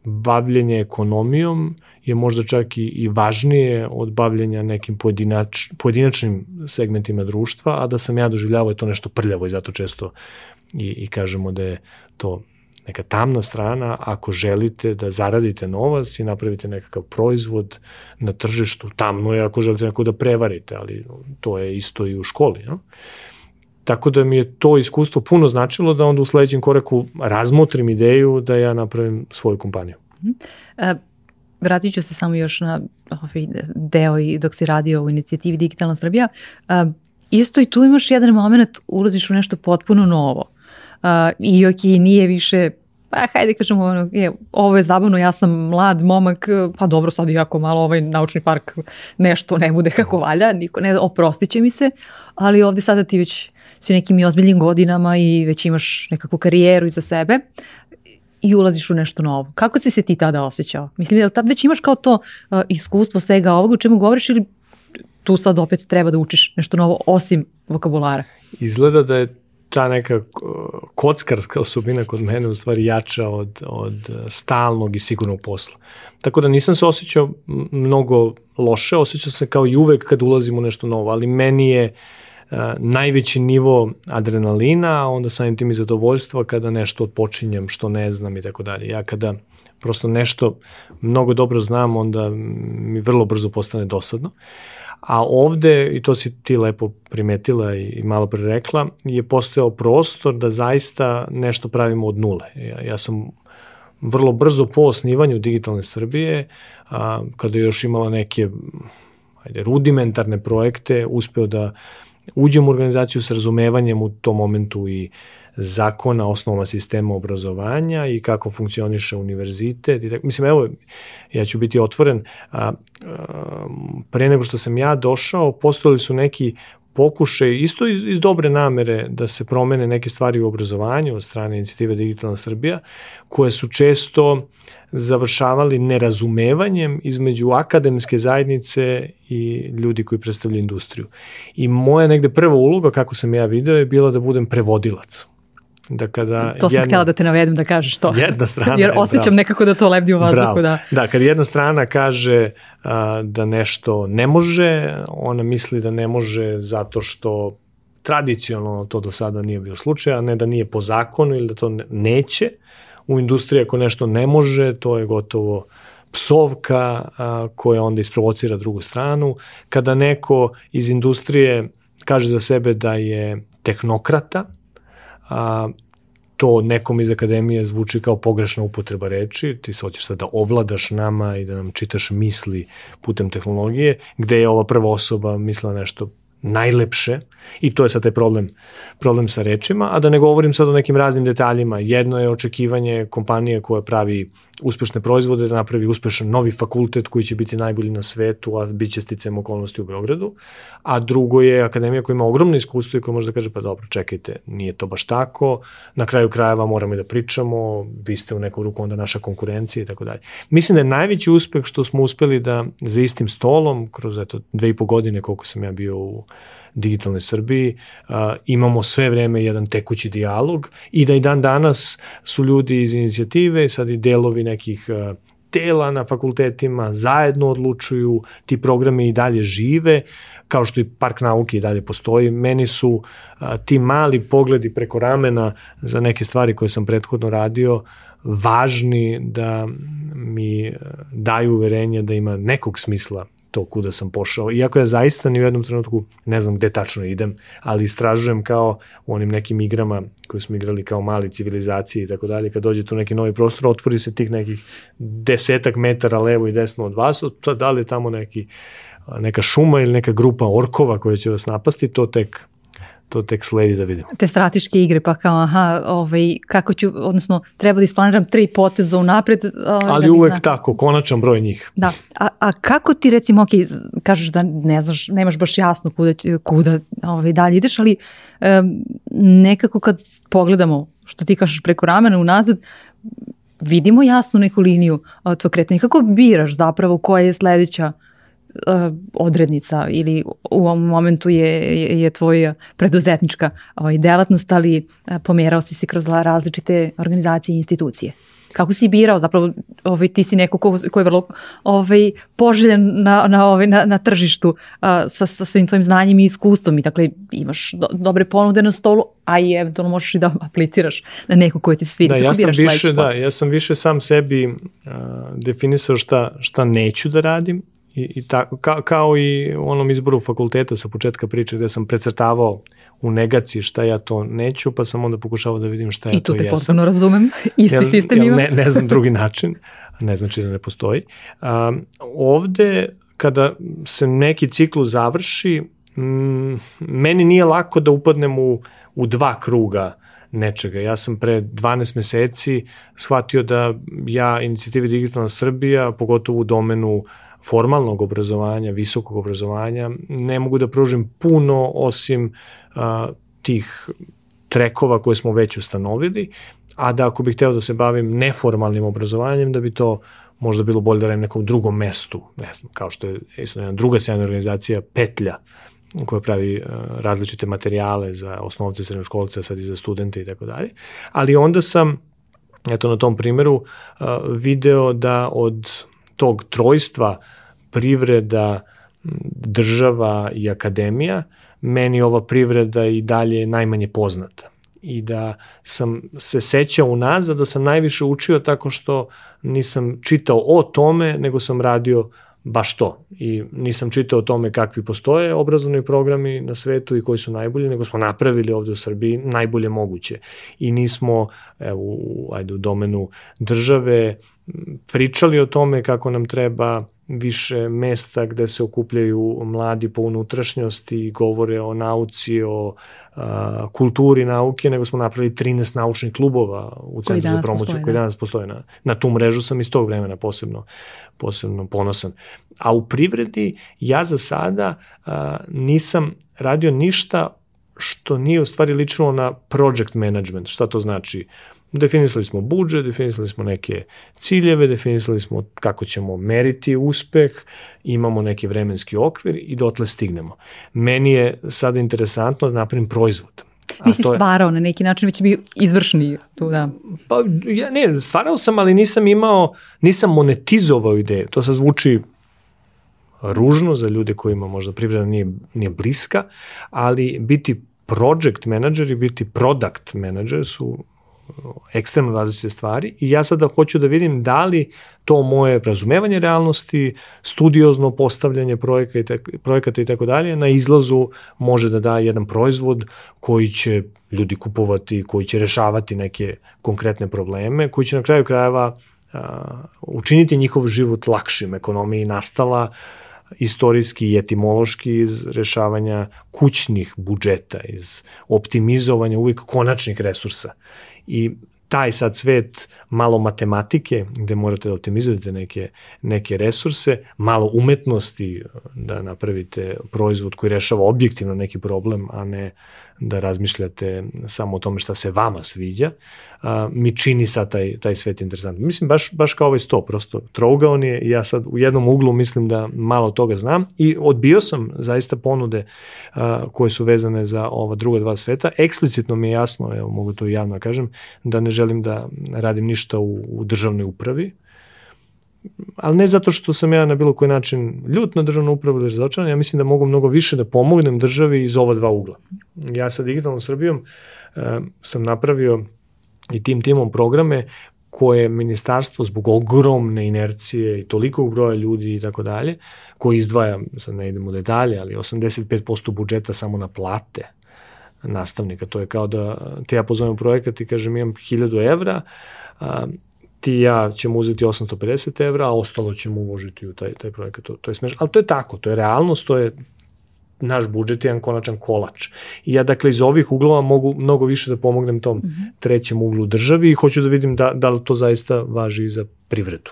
bavljenje ekonomijom je možda čak i, i važnije od bavljenja nekim pojedinač, pojedinačnim segmentima društva, a da sam ja doživljavao je to nešto prljavo i zato često i, i kažemo da je to neka tamna strana ako želite da zaradite novac i napravite nekakav proizvod na tržištu, tamno je ako želite neko da prevarite, ali to je isto i u školi. No? Tako da mi je to iskustvo puno značilo da onda u sledećem koraku razmotrim ideju da ja napravim svoju kompaniju. E, vratit ću se samo još na ovaj deo i dok si radio u inicijativi Digitalna Srbija. E, isto i tu imaš jedan moment, ulaziš u nešto potpuno novo. Uh, I ok, nije više pa hajde kažemo, ono, je, ovo je zabavno, ja sam mlad momak, pa dobro, sad iako malo ovaj naučni park nešto ne bude kako valja, niko ne, oprostit će mi se, ali ovde sada ti već si nekim i ozbiljnim godinama i već imaš nekakvu karijeru iza sebe i ulaziš u nešto novo. Kako si se ti tada osjećao? Mislim da tad već imaš kao to uh, iskustvo svega ovoga u čemu govoriš ili tu sad opet treba da učiš nešto novo osim vokabulara? Izgleda da je ta neka kockarska osobina kod mene u stvari jača od, od stalnog i sigurnog posla. Tako da nisam se osjećao mnogo loše, osjećao se kao i uvek kad ulazim u nešto novo, ali meni je uh, najveći nivo adrenalina, a onda samim tim i zadovoljstva kada nešto odpočinjem što ne znam i tako dalje. Ja kada prosto nešto mnogo dobro znam, onda mi vrlo brzo postane dosadno. A ovde, i to si ti lepo primetila i malo pre rekla, je postojao prostor da zaista nešto pravimo od nule. Ja, ja sam vrlo brzo po osnivanju Digitalne Srbije, a, kada je još imala neke ajde, rudimentarne projekte, uspeo da uđem u organizaciju s razumevanjem u tom momentu i zakona, osnova sistema obrazovanja i kako funkcioniše univerzitet. I tako, mislim, evo, ja ću biti otvoren, a, a, pre nego što sam ja došao, postojali su neki pokušaj, isto iz, iz dobre namere, da se promene neke stvari u obrazovanju od strane inicijative Digitalna Srbija, koje su često završavali nerazumevanjem između akademske zajednice i ljudi koji predstavljaju industriju. I moja negde prva uloga, kako sam ja video, je bila da budem prevodilac da kada... To sam jedna, htjela da te navedem da kažeš to. Jedna strana... Jer osjećam bravo. nekako da to lebdi u vazduhu. Da. da, kad jedna strana kaže a, da nešto ne može, ona misli da ne može zato što tradicionalno to do sada nije bio slučaj, a ne da nije po zakonu ili da to neće. U industriji ako nešto ne može, to je gotovo psovka a, koja onda isprovocira drugu stranu. Kada neko iz industrije kaže za sebe da je tehnokrata, a, to nekom iz akademije zvuči kao pogrešna upotreba reči, ti se hoćeš sad da ovladaš nama i da nam čitaš misli putem tehnologije, gde je ova prva osoba mislila nešto najlepše i to je sad taj problem, problem sa rečima, a da ne govorim sad o nekim raznim detaljima. Jedno je očekivanje kompanije koja pravi uspešne proizvode, da napravi uspešan novi fakultet koji će biti najbolji na svetu, a bit će sticam okolnosti u Beogradu, a drugo je akademija koja ima ogromno iskustvo i koja može da kaže pa dobro, čekajte, nije to baš tako, na kraju krajeva moramo i da pričamo, vi ste u neku ruku onda naša konkurencija i tako dalje. Mislim da je najveći uspeh što smo uspeli da za istim stolom, kroz eto, dve i po godine koliko sam ja bio u digitalnoj Srbiji, imamo sve vreme jedan tekući dijalog i da i dan danas su ljudi iz inicijative, sad i delovi nekih tela na fakultetima zajedno odlučuju, ti programi i dalje žive, kao što i park nauke i dalje postoji. Meni su a, ti mali pogledi preko ramena za neke stvari koje sam prethodno radio važni da mi daju uverenje da ima nekog smisla to kuda sam pošao. Iako ja zaista ni u jednom trenutku ne znam gde tačno idem, ali istražujem kao u onim nekim igrama koje smo igrali kao mali civilizacije i tako dalje. Kad dođete u neki novi prostor, otvori se tih nekih desetak metara levo i desno od vas, da li je tamo neki, neka šuma ili neka grupa orkova koja će vas napasti, to tek to tek sledi da vidimo. Te strateške igre, pa kao, aha, ovaj, kako ću, odnosno, treba da isplaniram tri poteza unapred. Ovaj, Ali da uvek zna. tako, konačan broj njih. Da, a, a kako ti recimo, ok, kažeš da ne znaš, nemaš baš jasno kuda, kuda ovaj, dalje ideš, ali um, nekako kad pogledamo, što ti kažeš preko ramena unazad, vidimo jasnu neku liniju tvoj kretanja. Kako biraš zapravo koja je sledeća uh, uh, odrednica ili u ovom momentu je, je, je tvoja preduzetnička ovaj, delatnost, ali uh, pomerao si se kroz različite organizacije i institucije. Kako si birao, zapravo ovaj, ti si neko ko, ko je vrlo ovaj, poželjen na, na, ovaj, na, na tržištu uh, sa, sa svim tvojim znanjem i iskustvom i dakle imaš do, dobre ponude na stolu, a i eventualno možeš i da apliciraš na neko koje ti se svidi. Da, ja sam više, da, ja sam više sam sebi uh, definisao šta, šta neću da radim I, i ta, ka, kao i u onom izboru fakulteta sa početka priče gde sam precrtavao u negaciji šta ja to neću, pa sam onda pokušavao da vidim šta ja I to to jesam. I tu te potpuno razumem, isti jel, sistem ima. Ne, ne znam drugi način, ne znači da ne postoji. Um, ovde, kada se neki ciklu završi, mm, meni nije lako da upadnem u, u dva kruga nečega. Ja sam pre 12 meseci shvatio da ja inicijativi Digitalna Srbija, pogotovo u domenu formalnog obrazovanja, visokog obrazovanja, ne mogu da pružim puno osim a, tih trekova koje smo već ustanovili, a da ako bih hteo da se bavim neformalnim obrazovanjem, da bi to možda bilo bolje da radim nekom drugom mestu, ne znam, kao što je isto jedna druga sjajna organizacija, Petlja, koja pravi različite materijale za osnovce, srednjoškolce, sad i za studente i tako dalje. Ali onda sam, eto na tom primeru, video da od tog trojstva privreda, država i akademija, meni ova privreda i dalje najmanje poznata i da sam se sećao unazad da sam najviše učio tako što nisam čitao o tome, nego sam radio baš to. I nisam čitao o tome kakvi postoje obrazovni programi na svetu i koji su najbolji, nego smo napravili ovde u Srbiji najbolje moguće. I nismo, evo, ajde, u domenu države pričali o tome kako nam treba više mesta gde se okupljaju mladi po unutrašnjosti i govore o nauci, o a, kulturi nauke, nego smo napravili 13 naučnih klubova u Centru za promociju postoje, koji da. danas postoje. Na, na tu mrežu sam iz tog vremena posebno, posebno ponosan. A u privredi ja za sada a, nisam radio ništa što nije u stvari ličilo na project management. Šta to znači? Definisali smo budžet, definisali smo neke ciljeve, definisali smo kako ćemo meriti uspeh, imamo neki vremenski okvir i dotle stignemo. Meni je sada interesantno da napravim proizvod. Nisi stvarao na neki način, već bi izvršni tu, da. Pa, ja, ne, stvarao sam, ali nisam imao, nisam monetizovao ideju. To se zvuči ružno za ljude kojima možda privreda nije, nije bliska, ali biti project manager i biti product manager su ekstremno različite stvari i ja sada hoću da vidim da li to moje razumevanje realnosti, studiozno postavljanje projekata, projekata i tako dalje na izlazu može da da jedan proizvod koji će ljudi kupovati, koji će rešavati neke konkretne probleme, koji će na kraju krajeva a, učiniti njihov život lakšim. Ekonomiji nastala istorijski i etimološki iz rešavanja kućnih budžeta, iz optimizovanja uvijek konačnih resursa. I taj sad svet malo matematike gde morate da optimizujete neke, neke resurse, malo umetnosti da napravite proizvod koji rešava objektivno neki problem, a ne da razmišljate samo o tome šta se vama sviđa, a, mi čini sad taj, taj svet interesantno. Mislim, baš, baš kao ovaj sto, prosto trougaon je i ja sad u jednom uglu mislim da malo toga znam i odbio sam zaista ponude a, koje su vezane za ova druga dva sveta. Eksplicitno mi je jasno, evo mogu to javno da kažem, da ne želim da radim ništa u, u državnoj upravi, ali ne zato što sam ja na bilo koji način ljut na državnu upravu ili razočaran, ja mislim da mogu mnogo više da pomognem državi iz ova dva ugla. Ja sa Digitalnom Srbijom e, sam napravio i tim timom programe koje ministarstvo zbog ogromne inercije i tolikog broja ljudi i tako dalje, koji izdvaja, sad ne idemo u detalje, ali 85% budžeta samo na plate nastavnika. To je kao da te ja pozovem projekat i kažem imam 1000 evra, ti i ja ćemo uzeti 850 evra, a ostalo ćemo uložiti u taj, taj projekat. To, to je smešno, ali to je tako, to je realnost, to je naš budžet je jedan konačan kolač. I ja dakle iz ovih uglova mogu mnogo više da pomognem tom mm -hmm. trećem uglu državi i hoću da vidim da, da li to zaista važi i za privredu.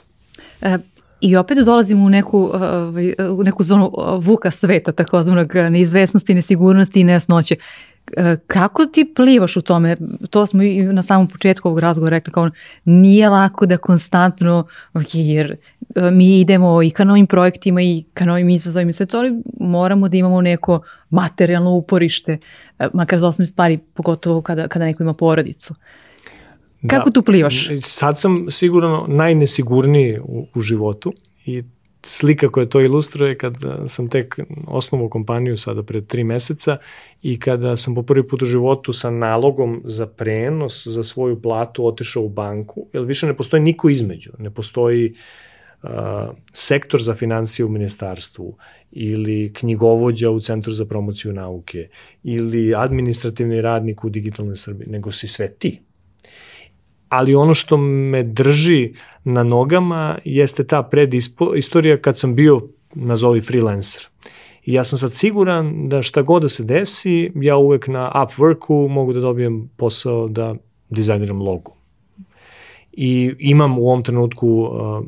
E, I opet dolazimo u neku, ovaj, u neku zonu vuka sveta, takozvanog neizvesnosti, nesigurnosti i nejasnoće. Kako ti plivaš u tome? To smo i na samom početku ovog razgovora rekli kao nije lako da konstantno, jer e, mi idemo i ka novim projektima i ka novim izazovima i sve to, ali moramo da imamo neko materijalno uporište, e, makar za osnovne stvari, pogotovo kada, kada neko ima porodicu. Kako da, tu plivaš? Sad sam sigurno najnesigurniji u, u životu i slika koja to ilustruje kada sam tek osnovao kompaniju sada pred tri meseca i kada sam po prvi put u životu sa nalogom za prenos za svoju platu otišao u banku, jer više ne postoji niko između, ne postoji uh, sektor za financije u ministarstvu ili knjigovođa u Centru za promociju nauke ili administrativni radnik u digitalnoj Srbiji, nego si sve ti ali ono što me drži na nogama jeste ta predistorija kad sam bio nazovi freelancer. I ja sam sad siguran da šta god da se desi, ja uvek na Upworku mogu da dobijem posao da dizajniram logo. I imam u ovom trenutku uh,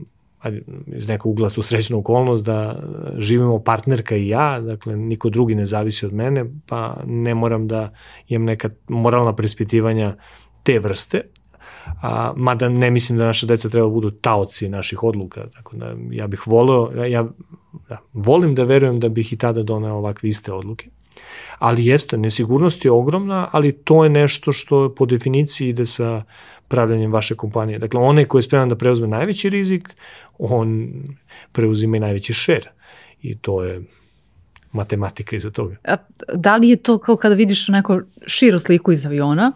iz nekog ugla tu srećnu okolnost da živimo partnerka i ja, dakle niko drugi ne zavisi od mene, pa ne moram da imam neka moralna prespitivanja te vrste, a, mada ne mislim da naša deca treba da budu taoci naših odluka, tako da ja bih voleo, ja, ja da, volim da verujem da bih i tada doneo ovakve iste odluke. Ali jeste, nesigurnost je ogromna, ali to je nešto što po definiciji ide sa pravljanjem vaše kompanije. Dakle, onaj ko je spreman da preuzme najveći rizik, on preuzima i najveći šer. I to je matematika iza toga. A, da li je to kao kada vidiš neko širu sliku iz aviona,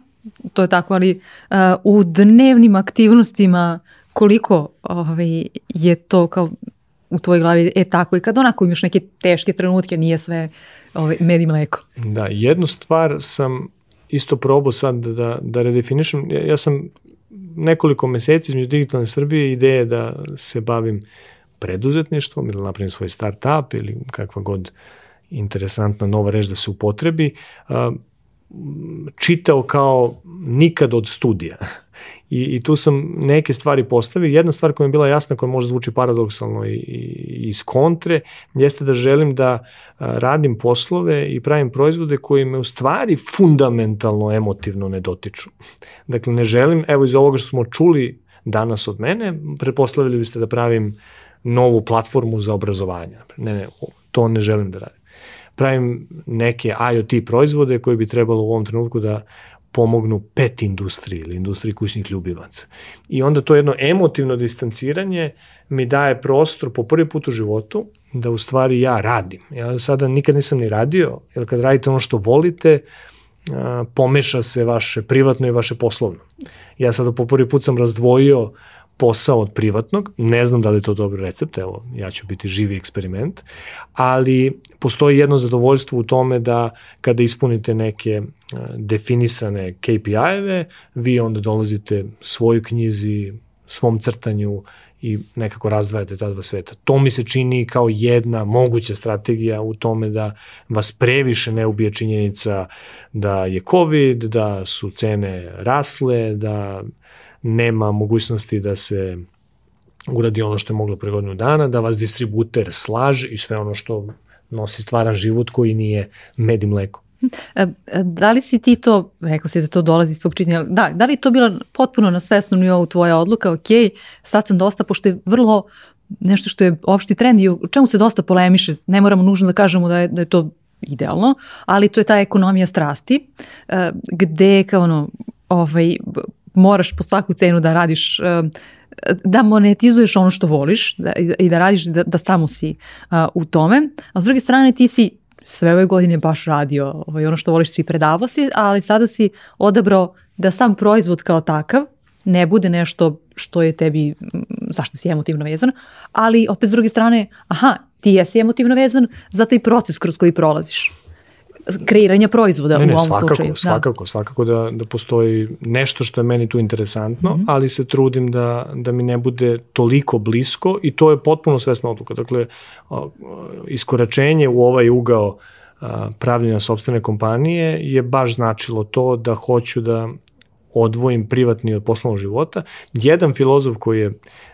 to je tako, ali uh, u dnevnim aktivnostima koliko ovaj, je to kao u tvojoj glavi, e tako, i kad onako imaš neke teške trenutke, nije sve ovaj, med i mleko. Da, jednu stvar sam isto probao sad da, da redefinišem, ja, ja sam nekoliko meseci između digitalne Srbije ideje da se bavim preduzetništvom ili napravim svoj start-up ili kakva god interesantna nova reč da se upotrebi, čitao kao nikad od studija. I, I tu sam neke stvari postavio. Jedna stvar koja mi je bila jasna, koja možda zvuči paradoksalno i, i iz kontre, jeste da želim da radim poslove i pravim proizvode koji me u stvari fundamentalno emotivno ne dotiču. Dakle, ne želim, evo iz ovoga što smo čuli danas od mene, preposlavili biste da pravim novu platformu za obrazovanje. Ne, ne, to ne želim da radim. Pravim neke IoT proizvode koje bi trebalo u ovom trenutku da pomognu pet industriji ili industriji kućnih ljubivaca. I onda to jedno emotivno distanciranje mi daje prostor po prvi put u životu da u stvari ja radim. Ja sada nikad nisam ni radio, jer kad radite ono što volite, pomeša se vaše privatno i vaše poslovno. Ja sada po prvi put sam razdvojio posao od privatnog, ne znam da li je to dobar recept, evo, ja ću biti živi eksperiment, ali postoji jedno zadovoljstvo u tome da kada ispunite neke e, definisane KPI-eve, vi onda dolazite svojoj knjizi, svom crtanju i nekako razdvajate ta dva sveta. To mi se čini kao jedna moguća strategija u tome da vas previše ne ubije činjenica da je COVID, da su cene rasle, da nema mogućnosti da se uradi ono što je moglo pre godinu dana, da vas distributer slaže i sve ono što nosi stvaran život koji nije med i mleko. E, da li si ti to, rekao si da to dolazi iz tvog činjenja, da, da li to bila potpuno na svesnom nivou tvoja odluka, ok, sad sam dosta, pošto je vrlo nešto što je opšti trend i o čemu se dosta polemiše, ne moramo nužno da kažemo da je, da je to idealno, ali to je ta ekonomija strasti, e, gde kao ono, ovaj, moraš po svaku cenu da radiš da monetizuješ ono što voliš da, i da radiš da, da samo si uh, u tome, a s druge strane ti si sve ove godine baš radio ovaj, ono što voliš svi predavao si, ali sada si odabrao da sam proizvod kao takav ne bude nešto što je tebi, zašto si emotivno vezan, ali opet s druge strane, aha, ti jesi emotivno vezan za taj proces kroz koji prolaziš kreiranja proizvoda ne, ne, u ovom svakako, slučaju. Svakako, da. svakako da, da postoji nešto što je meni tu interesantno, mm -hmm. ali se trudim da, da mi ne bude toliko blisko i to je potpuno svesna odluka. Dakle, iskoračenje u ovaj ugao pravljenja sobstvene kompanije je baš značilo to da hoću da odvojim privatni od poslovnog života. Jedan filozof koji je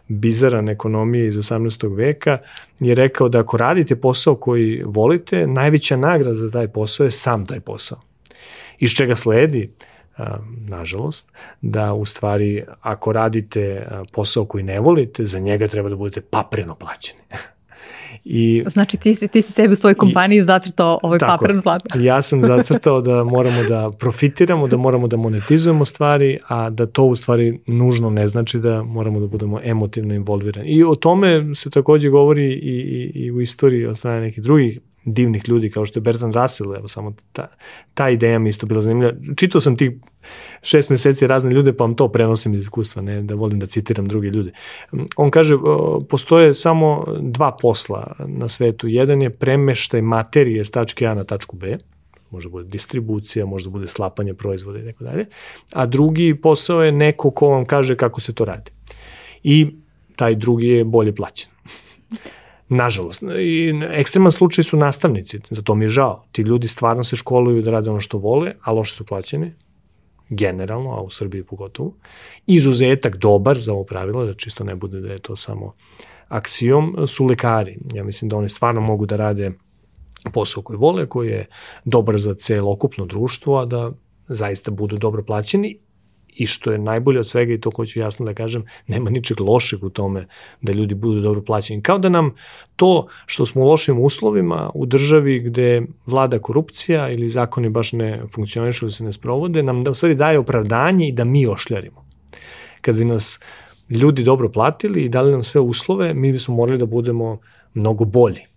bizaran ekonomije iz 18. veka je rekao da ako radite posao koji volite, najveća nagrada za taj posao je sam taj posao. Iz čega sledi, nažalost, da u stvari ako radite posao koji ne volite, za njega treba da budete papreno plaćeni. I, znači ti si, ti si sebi u svojoj kompaniji i, zacrtao ovaj paprenu platu. ja sam zacrtao da moramo da profitiramo, da moramo da monetizujemo stvari, a da to u stvari nužno ne znači da moramo da budemo emotivno involvirani. I o tome se takođe govori i, i, i u istoriji od strane nekih drugih divnih ljudi kao što je Bertrand Russell, evo samo ta, ta ideja mi isto bila zanimljiva. Čitao sam tih šest meseci razne ljude, pa vam to prenosim iz iskustva, ne da volim da citiram druge ljude. On kaže, postoje samo dva posla na svetu. Jedan je premeštaj materije s tačke A na tačku B, možda bude distribucija, možda bude slapanje proizvoda i tako dalje, a drugi posao je neko ko vam kaže kako se to radi. I taj drugi je bolje plaćen. Nažalost. I ekstreman slučaj su nastavnici, za to mi je žao. Ti ljudi stvarno se školuju da rade ono što vole, a loše su plaćeni, generalno, a u Srbiji pogotovo. Izuzetak dobar za ovo pravilo, da čisto ne bude da je to samo aksijom, su lekari. Ja mislim da oni stvarno mogu da rade posao koji vole, koji je dobar za celokupno društvo, a da zaista budu dobro plaćeni i što je najbolje od svega i to hoću jasno da kažem, nema ničeg lošeg u tome da ljudi budu dobro plaćeni. Kao da nam to što smo u lošim uslovima u državi gde vlada korupcija ili zakoni baš ne funkcionišu ili se ne sprovode, nam da u stvari daje opravdanje i da mi ošljarimo. Kad bi nas ljudi dobro platili i dali nam sve uslove, mi bismo morali da budemo mnogo bolji.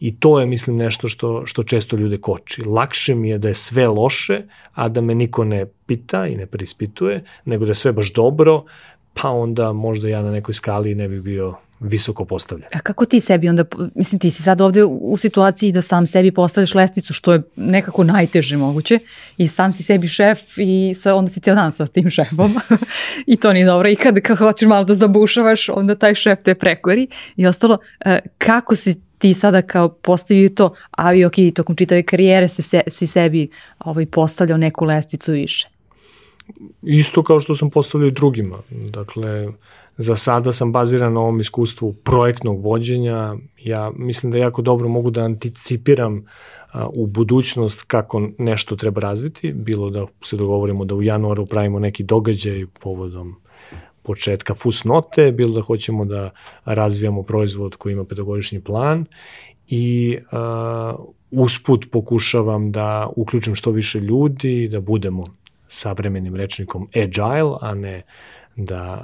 I to je, mislim, nešto što, što često ljude koči. Lakše mi je da je sve loše, a da me niko ne pita i ne preispituje, nego da je sve baš dobro, pa onda možda ja na nekoj skali ne bih bio visoko postavljen. A kako ti sebi onda, mislim ti si sad ovde u situaciji da sam sebi postavljaš lestvicu što je nekako najteže moguće i sam si sebi šef i sa, onda si cijel dan sa tim šefom i to nije dobro i kad, kad hoćeš malo da zabušavaš onda taj šef te prekori i ostalo, e, kako si ti sada kao postavio to, a i ok, tokom čitave karijere se, se, si sebi ovaj, postavljao neku lestvicu više? Isto kao što sam postavljao drugima. Dakle, za sada sam baziran na ovom iskustvu projektnog vođenja. Ja mislim da jako dobro mogu da anticipiram a, u budućnost kako nešto treba razviti, bilo da se dogovorimo da u januaru pravimo neki događaj povodom početka fusnote, bilo da hoćemo da razvijamo proizvod koji ima petogodišnji plan i uh, usput pokušavam da uključim što više ljudi, da budemo savremenim rečnikom agile, a ne da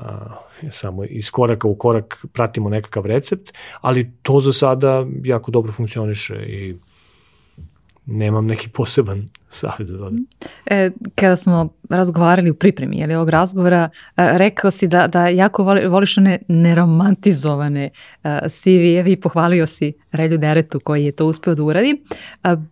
samo iz koraka u korak pratimo nekakav recept, ali to za sada jako dobro funkcioniše i nemam neki poseban savjet za to. E, kada smo razgovarali u pripremi jeli, ovog razgovora, e, rekao si da, da jako voli, voliš one neromantizovane uh, CV-evi i pohvalio si Relju Deretu koji je to uspeo da uradi. Uh,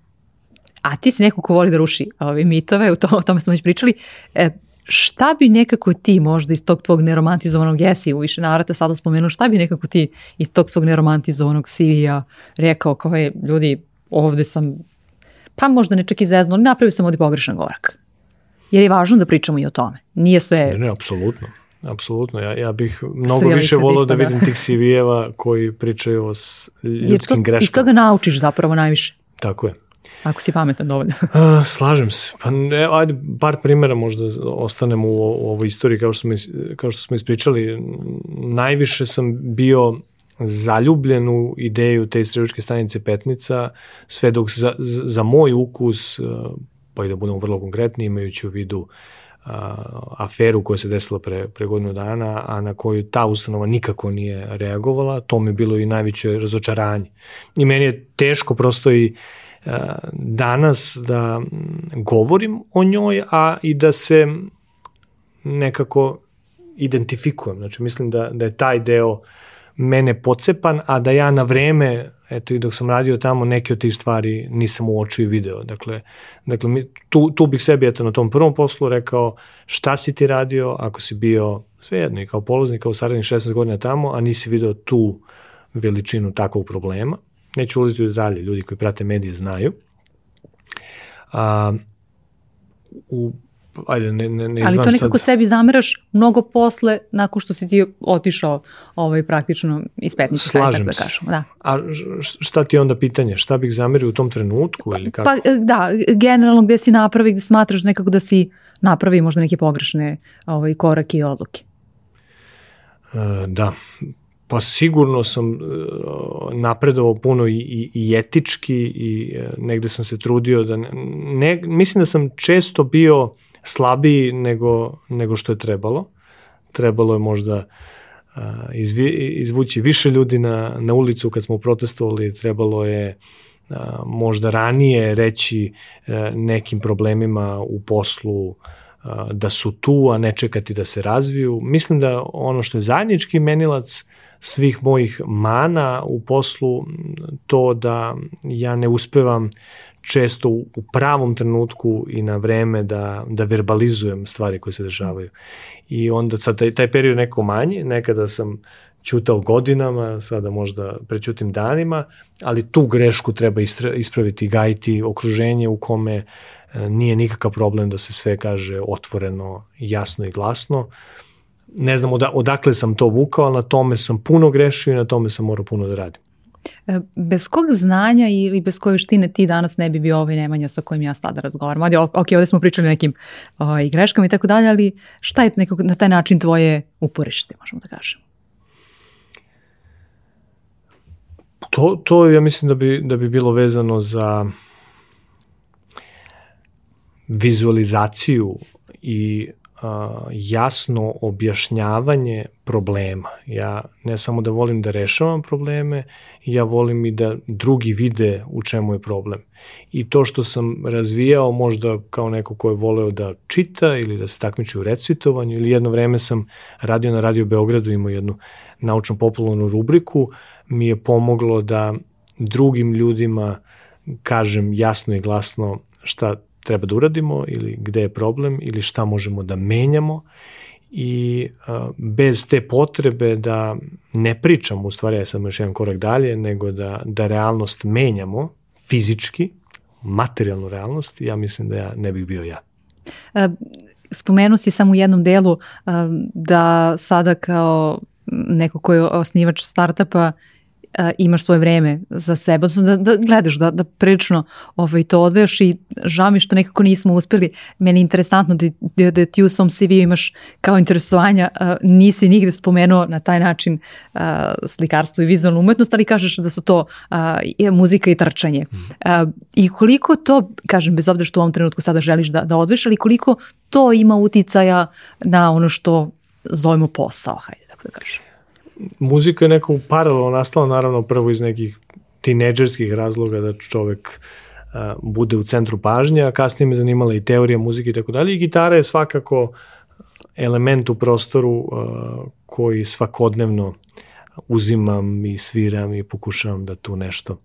a ti si neko ko voli da ruši ove mitove, u to, o tome smo već pričali. E, šta bi nekako ti možda iz tog tvog neromantizovanog jesi u više navrata sada spomenuo, šta bi nekako ti iz tog svog neromantizovanog CV-a rekao kao je ljudi ovde sam pa možda ne čak i zezno, ali napravio sam ovde pogrešan gorak. Jer je važno da pričamo i o tome. Nije sve... Ne, ne, apsolutno. Apsolutno, ja, ja bih mnogo Sve više volao da, da vidim tih CV-eva koji pričaju o ljudskim to, greškama. Iz toga naučiš zapravo najviše. Tako je. Ako si pametan dovoljno. A, slažem se. Pa ne, ajde, par primjera možda ostanemo u, u ovoj istoriji kao što, smo, kao što smo ispričali. Najviše sam bio zaljubljen u ideju te istraživačke stanice Petnica, sve dok za, za moj ukus, e, pa i da budemo vrlo konkretni, imajući u vidu a, aferu koja se desila pre, pre godinu dana, a na koju ta ustanova nikako nije reagovala, to mi je bilo i najveće razočaranje. I meni je teško prosto i a, danas da govorim o njoj, a i da se nekako identifikujem. Znači, mislim da, da je taj deo uh, mene pocepan, a da ja na vreme, eto i dok sam radio tamo, neke od tih stvari nisam uočio i video. Dakle, dakle mi, tu, tu bih sebi eto na tom prvom poslu rekao šta si ti radio ako si bio svejedno i kao polaznik, kao saradnik 16 godina tamo, a nisi video tu veličinu takvog problema. Neću ulaziti u detalje, ljudi koji prate medije znaju. A, u ajde, ne, ne, ne Ali to nekako sad. sebi zameraš mnogo posle nakon što si ti otišao ovaj, praktično iz petnice. Slažem da se. Da. A šta ti je onda pitanje? Šta bih zamerio u tom trenutku ili kako? Pa da, generalno gde si napravi, gde smatraš nekako da si napravi možda neke pogrešne ovaj, korake i odluke. E, da, Pa sigurno sam e, napredovao puno i, i, i etički i negde sam se trudio da ne, ne, mislim da sam često bio slabiji nego, nego što je trebalo. Trebalo je možda izvući više ljudi na, na ulicu kad smo protestovali, trebalo je možda ranije reći e, nekim problemima u poslu da su tu, a ne čekati da se razviju. Mislim da ono što je zajednički menilac svih mojih mana u poslu, to da ja ne uspevam često u, pravom trenutku i na vreme da, da verbalizujem stvari koje se dešavaju. I onda sad taj, taj period neko manji, nekada sam ćutao godinama, sada možda prećutim danima, ali tu grešku treba ispraviti, gajiti okruženje u kome e, nije nikakav problem da se sve kaže otvoreno, jasno i glasno. Ne znam odakle sam to vukao, ali na tome sam puno grešio i na tome sam morao puno da radim. E, bez kog znanja ili bez koje veštine ti danas ne bi bio ovaj Nemanja sa kojim ja sada razgovaram? Ajde, ok, ovde smo pričali nekim o, ovaj, i greškama i tako dalje, ali šta je nekog, na taj način tvoje uporište, možemo da kažemo? To, to ja mislim da bi, da bi bilo vezano za vizualizaciju i jasno objašnjavanje problema. Ja ne samo da volim da rešavam probleme, ja volim i da drugi vide u čemu je problem. I to što sam razvijao možda kao neko ko je voleo da čita ili da se takmiči u recitovanju ili jedno vreme sam radio na Radio Beogradu, imao jednu naučno popularnu rubriku, mi je pomoglo da drugim ljudima kažem jasno i glasno šta treba da uradimo ili gde je problem ili šta možemo da menjamo i a, bez te potrebe da ne pričamo, u stvari ja sam još jedan korak dalje, nego da, da realnost menjamo fizički, materijalnu realnost, ja mislim da ja ne bih bio ja. E, spomenu si samo u jednom delu da sada kao neko ko je osnivač startupa a, imaš svoje vreme za sebe, odnosno da, da gledaš, da, da prilično ovaj, to odvejaš i žao mi što nekako nismo uspeli. Meni je interesantno da, da, da ti u svom CV imaš kao interesovanja, a, nisi nigde spomenuo na taj način a, slikarstvo i vizualnu umetnost, ali kažeš da su to a, muzika i trčanje. A, I koliko to, kažem, bez obzira što u ovom trenutku sada želiš da, da odveš, ali koliko to ima uticaja na ono što zovemo posao, hajde tako da kažem muzika je neko paralelno nastala, naravno prvo iz nekih tineđerskih razloga da čovek a, bude u centru pažnje, a kasnije me zanimala i teorija muzike i tako dalje. I gitara je svakako element u prostoru a, koji svakodnevno uzimam i sviram i pokušavam da tu nešto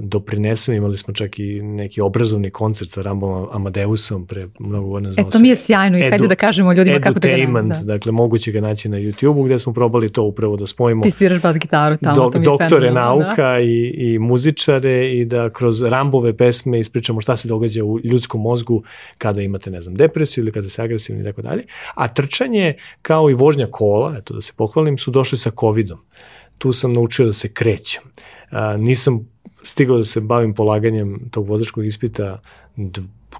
doprinesem. Imali smo čak i neki obrazovni koncert sa Rambom Amadeusom pre mnogo godina. E, to mi je sjajno i hajde da kažemo ljudima kako da ga da. Dakle, moguće ga naći na YouTube-u gde smo probali to upravo da spojimo. Ti sviraš bas gitaru tamo. Do, to mi doktore fenomenal, nauka da. i, i muzičare i da kroz Rambove pesme ispričamo šta se događa u ljudskom mozgu kada imate, ne znam, depresiju ili kada ste agresivni i tako dalje. A trčanje, kao i vožnja kola, eto da se pohvalim, su došli sa COVID-om. Tu sam naučio da se krećem. A, nisam stigao da se bavim polaganjem tog vozačkog ispita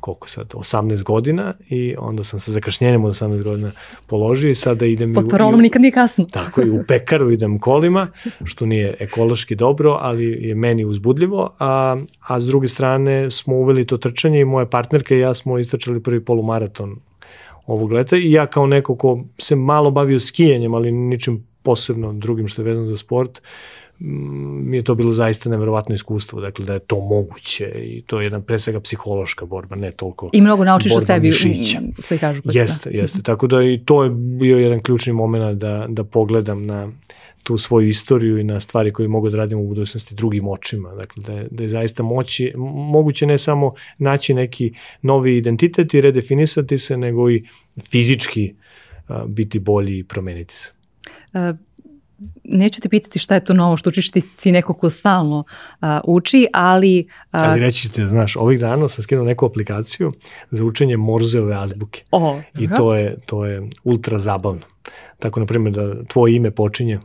koliko sad, 18 godina i onda sam sa zakašnjenjem od 18 godina položio i sada idem Pod parolom nikad nije kasno. Tako i u pekaru idem kolima, što nije ekološki dobro, ali je meni uzbudljivo, a, a s druge strane smo uveli to trčanje i moja partnerka i ja smo istračali prvi polumaraton ovog leta i ja kao neko ko se malo bavio skijanjem, ali ničim posebno drugim što je vezano za sport, uh, mi je to bilo zaista neverovatno iskustvo, dakle da je to moguće i to je jedna pre svega psihološka borba, ne toliko I mnogo naučiš o sebi, sve kažu. Jeste, jeste, tako da i to je bio jedan ključni moment da, da pogledam na tu svoju istoriju i na stvari koje mogu da radim u budućnosti drugim očima. Dakle, da je, da je zaista moći, moguće ne samo naći neki novi identitet i redefinisati se, nego i fizički a, biti bolji i promeniti se. Uh, neću te pitati šta je to novo što učiš, ti si neko ko stalno uh, uči, ali... Uh, ali reći te, znaš, ovih dana sam skinuo neku aplikaciju za učenje Morzeove azbuke. Oh, I to je, to je ultra zabavno. Tako, na primjer, da tvoje ime počinje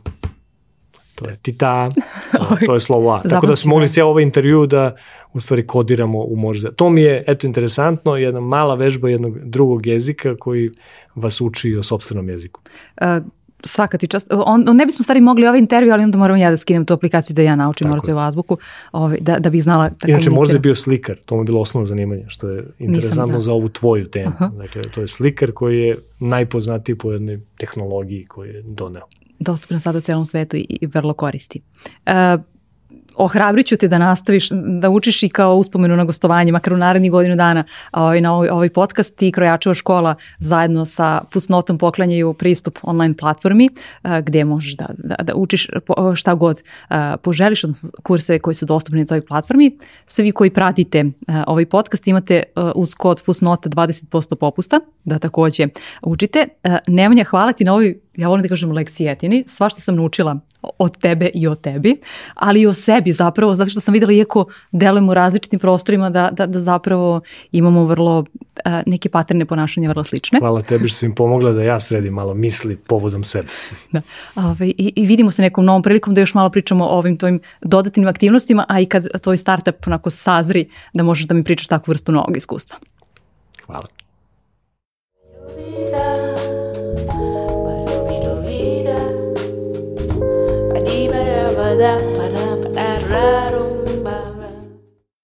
to je tita, to, to je slovo A. Tako da smo mogli cijel ovaj intervju da u stvari kodiramo u morze. To mi je, eto, interesantno, jedna mala vežba jednog drugog jezika koji vas uči o sobstvenom jeziku. Uh, svaka ti čast. On, on ne bismo stari mogli ovaj intervju, ali onda moram ja da skinem tu aplikaciju da ja naučim Morzevu azbuku, ovaj, da, da bih znala da Inače, Morze je bio slikar, to mu je bilo osnovno zanimanje, što je interesantno za ovu tvoju temu. Aha. Dakle, to je slikar koji je najpoznatiji po jednoj tehnologiji koju je doneo. Dostupan sada celom svetu i, i vrlo koristi. Uh, ohrabrit ću te da nastaviš, da učiš i kao uspomenu na gostovanje, makar u narednih godinu dana ovaj, na ovaj, ovaj podcast i Krojačeva škola zajedno sa Fusnotom poklanjaju pristup online platformi a, gde možeš da, da, da učiš šta god a, poželiš, odnosno kurseve koji su dostupni na toj platformi. Svi koji pratite a, ovaj podcast imate uz kod Fusnota 20% popusta da takođe učite. Nemanja, hvala ti na ovoj ja volim da kažem lekcije etini, sva što sam naučila od tebe i o tebi, ali i o sebi zapravo, zato što sam videla iako delujemo u različitim prostorima da, da, da zapravo imamo vrlo uh, neke paterne ponašanja vrlo slične. Hvala tebi što si im pomogla da ja sredim malo misli povodom sebe. Da. Ove, i, I vidimo se nekom novom prilikom da još malo pričamo o ovim tvojim dodatnim aktivnostima, a i kad tvoj startup onako sazri da možeš da mi pričaš takvu vrstu novog iskustva. Hvala. that